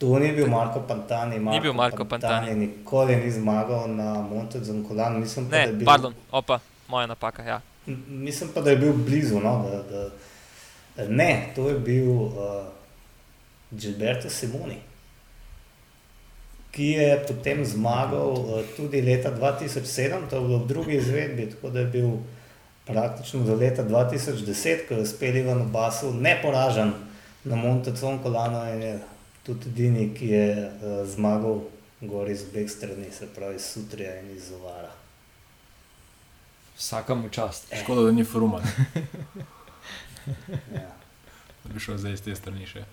To ni bil Marko Pantani. Marko bil Marko Pantani. Nikoli ni zmagal na Monte Zonkolanu. Mislim, pa, da je Ne, bil- pardon, opa, moja napaka. Ja. Mislim pa, da je bil blizu. No, da, da, ne, to je bil uh, Gilberto Simoni, ki je potem zmagal uh, tudi leta 2007, to je bilo v drugi izvedbi, tako da je bil praktično do leta 2010, ko je uspel Ivan Basu neporažen na Monte Zonkolano in je tudi edini, ki je uh, zmagal gor iz obeh strani, se pravi iz Sutrija in iz Zovara. Vsakemu čast. Škoda, da ni Fruman, <laughs> Ja. da bi šel zdaj iz te strani še.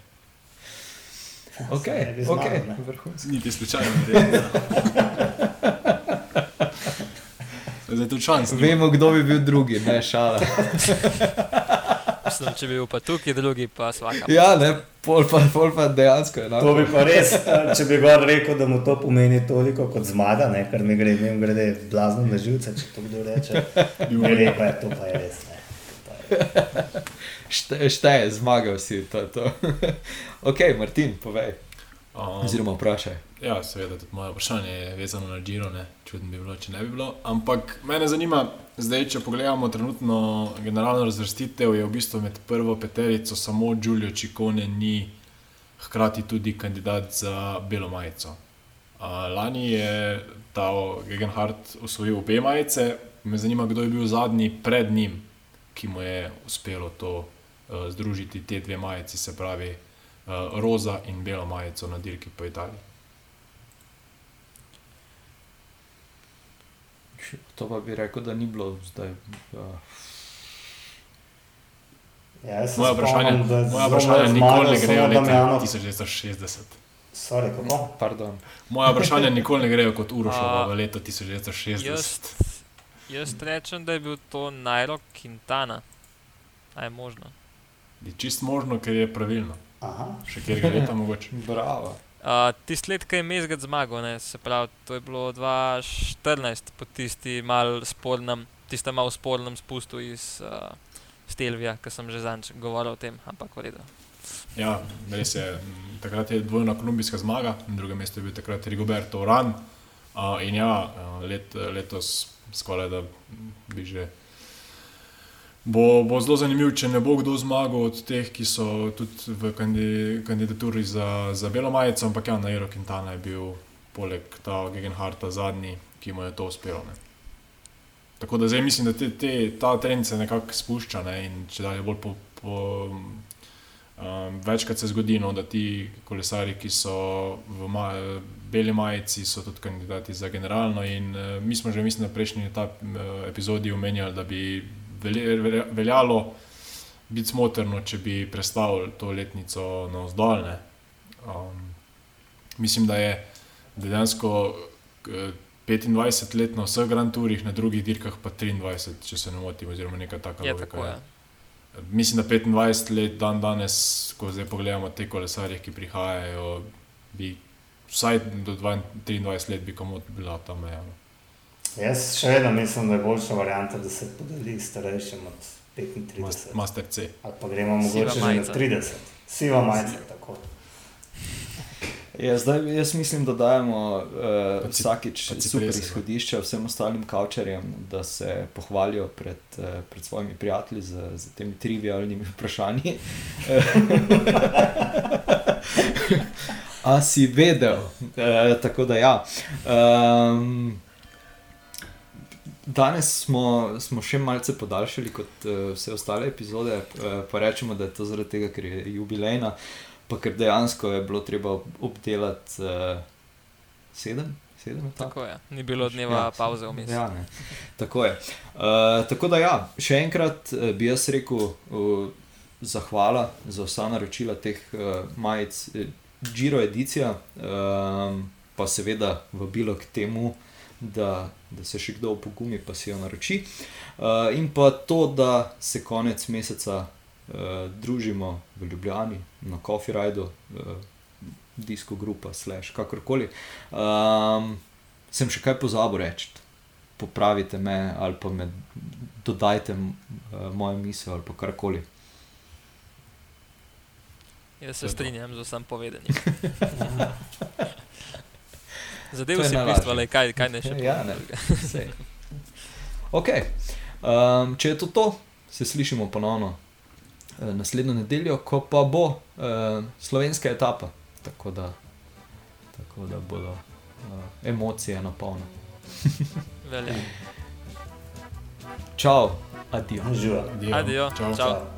Ok, ne bi ok, ne. vrhunsko. Niti slučajno ne gre. <laughs> Zdaj tu šans. ni. Vemo, kdo bi bil drugi, ne šala. <laughs> Mislim, če bi bil pa tukaj, drugi pa svaka. Ja, ne, pol pa, pol pa dejansko je. To bi pa res, eh, če bi gor rekel, da mu to pomeni toliko kot zmaga, ne, kar mi gre, vem, grede blazno na živce, če to kdo reče. Ne, ne, pa je to pa je res. Ne. To pa je- Šte, šteje, zmagal si. To, to. <laughs> ok, Martin, povej. Um, Oziroma vprašaj. Ja, seveda, tudi moje vprašanje je vezano na Giro, ne? čudno bi bilo, če ne bi bilo. Ampak mene zanima, zdaj, če pogledamo trenutno generalno razvrstitev, je v bistvu med prvo peterico samo Giulio Ciccone ni hkrati tudi kandidat za belo majico. Lani je ta Gegenhardt osvojil obe majice, me zanima, kdo je bil zadnji pred njim, ki mu je uspelo to uh, združiti, te dve majici, se pravi roza in belo majico na dirki po Italiji. To pa bi rekel, da ni bilo zdaj. Uh, Ja, Moje vprašanje, spomnim, vprašanje zmagal nikoli ne grejo leta Damjanov. 1960. Sorry, kako? pardon. Moje vprašanje nikoli ne grejo kot Urošova A, v leto 1960. Jaz, jaz rečem, da je bil to Nairo Quintana. A je možno. Je čist možno, ker je pravilno. Aha. Še kjer ga leta mogoče. <laughs> Bravo. Uh, Tisti let, ki je Mezgad zmagal, ne, se pravi, to je bilo 2014, po tisti mal spornem, tistem malo spornem spustu iz uh, Stelvija, ki sem že zanj govoril o tem, ampak v redu. Ja, res je. Takrat je dvojna kolumbijska zmaga, na drugem mestu je bil takrat Rigoberto Uran. Uh, in ja, let, letos skoraj da bi že. Bo, bo zelo zanimivo, če ne bo kdo zmagal od teh, ki so tudi v kandi, kandidaturi za, za Belo majico, ampak ja, Nairo Quintana je bil poleg ta Gegenharta zadnji, ki mu je to uspelo. Ne. Tako da zdaj mislim, da te, te, ta trend se nekako spušča ne, in če dalje bolj po, po, Um, večkrat se zgodi, no, da ti kolesari, ki so v ma beli majici, so tudi kandidati za generalno. In, uh, mi smo že, mislim, na prejšnji etap, uh, epizodi omenjali, da bi veljalo biti smotrno, če bi predstavili to letnico na vzdolj. Um, mislim, da je dejansko eh, 25 let na vseh Grand Tourih, na drugih dirkah pa 23, če se ne motim, oziroma nekaj takega. Je tako, ja. Mislim, da 25 let dan danes, ko zdaj pogledamo te kolesarje, ki prihajajo, bi vsaj do 23 let bi komod bila ta meja. no. Jaz še vedno mislim, da je boljša varianta, da se podeli starejšim od 35. Mas- Master C. Ali pa gremo mogoče že na majica. 30. Siva majica, tako. Ja, zdaj, jaz mislim, da dajemo uh, Pa ci- vsakič pa ci super plesaj, izhodišče vsem ostalim kavčarjem, da se pohvalijo pred, uh, pred svojimi prijatelji z, z temi trivialnimi <laughs> vprašanji. <laughs> A si vedel? Uh, tako da ja. Um, Danes smo, smo še malce podaljšali kot uh, vse ostale epizode, uh, pa rečemo, da je to zaradi tega, ker je jubilejna, pa ker dejansko je bilo treba ob- obdelati uh, sedem, sedem etap. Tako je, ni bilo dneva Ja, pauze vmes. Ja, ne. tako je. Uh, tako da, ja, še enkrat uh, bi jaz rekel, uh, zahvala za vsa naročila teh uh, majic, eh, Giro edicija, um, pa seveda vabilo k temu, da, da se še kdo opogumi, pa si jo naroči. Uh, in pa to, da se konec meseca uh, družimo v Ljubljani na Coffee Rajdu, uh, disko grupa, slash kakorkoli. Um, sem še kaj pozabil reči. Popravite me ali pa me dodajte uh, mojo misel ali pa karkoli. Jaz se strinjam z vsem povedanim. <laughs> <laughs> Zadev si bistvo, le kaj, kaj ne še Ja, ne. Okay. Um, če je to to, se slišimo ponovno uh, naslednjo nedeljo, ko pa bo uh, slovenska etapa. Tako da, tako da bodo uh, emocije na polno. Velja. Čau, adijo. Živa. Adijo. Adijo. Čau. Čau. Čau.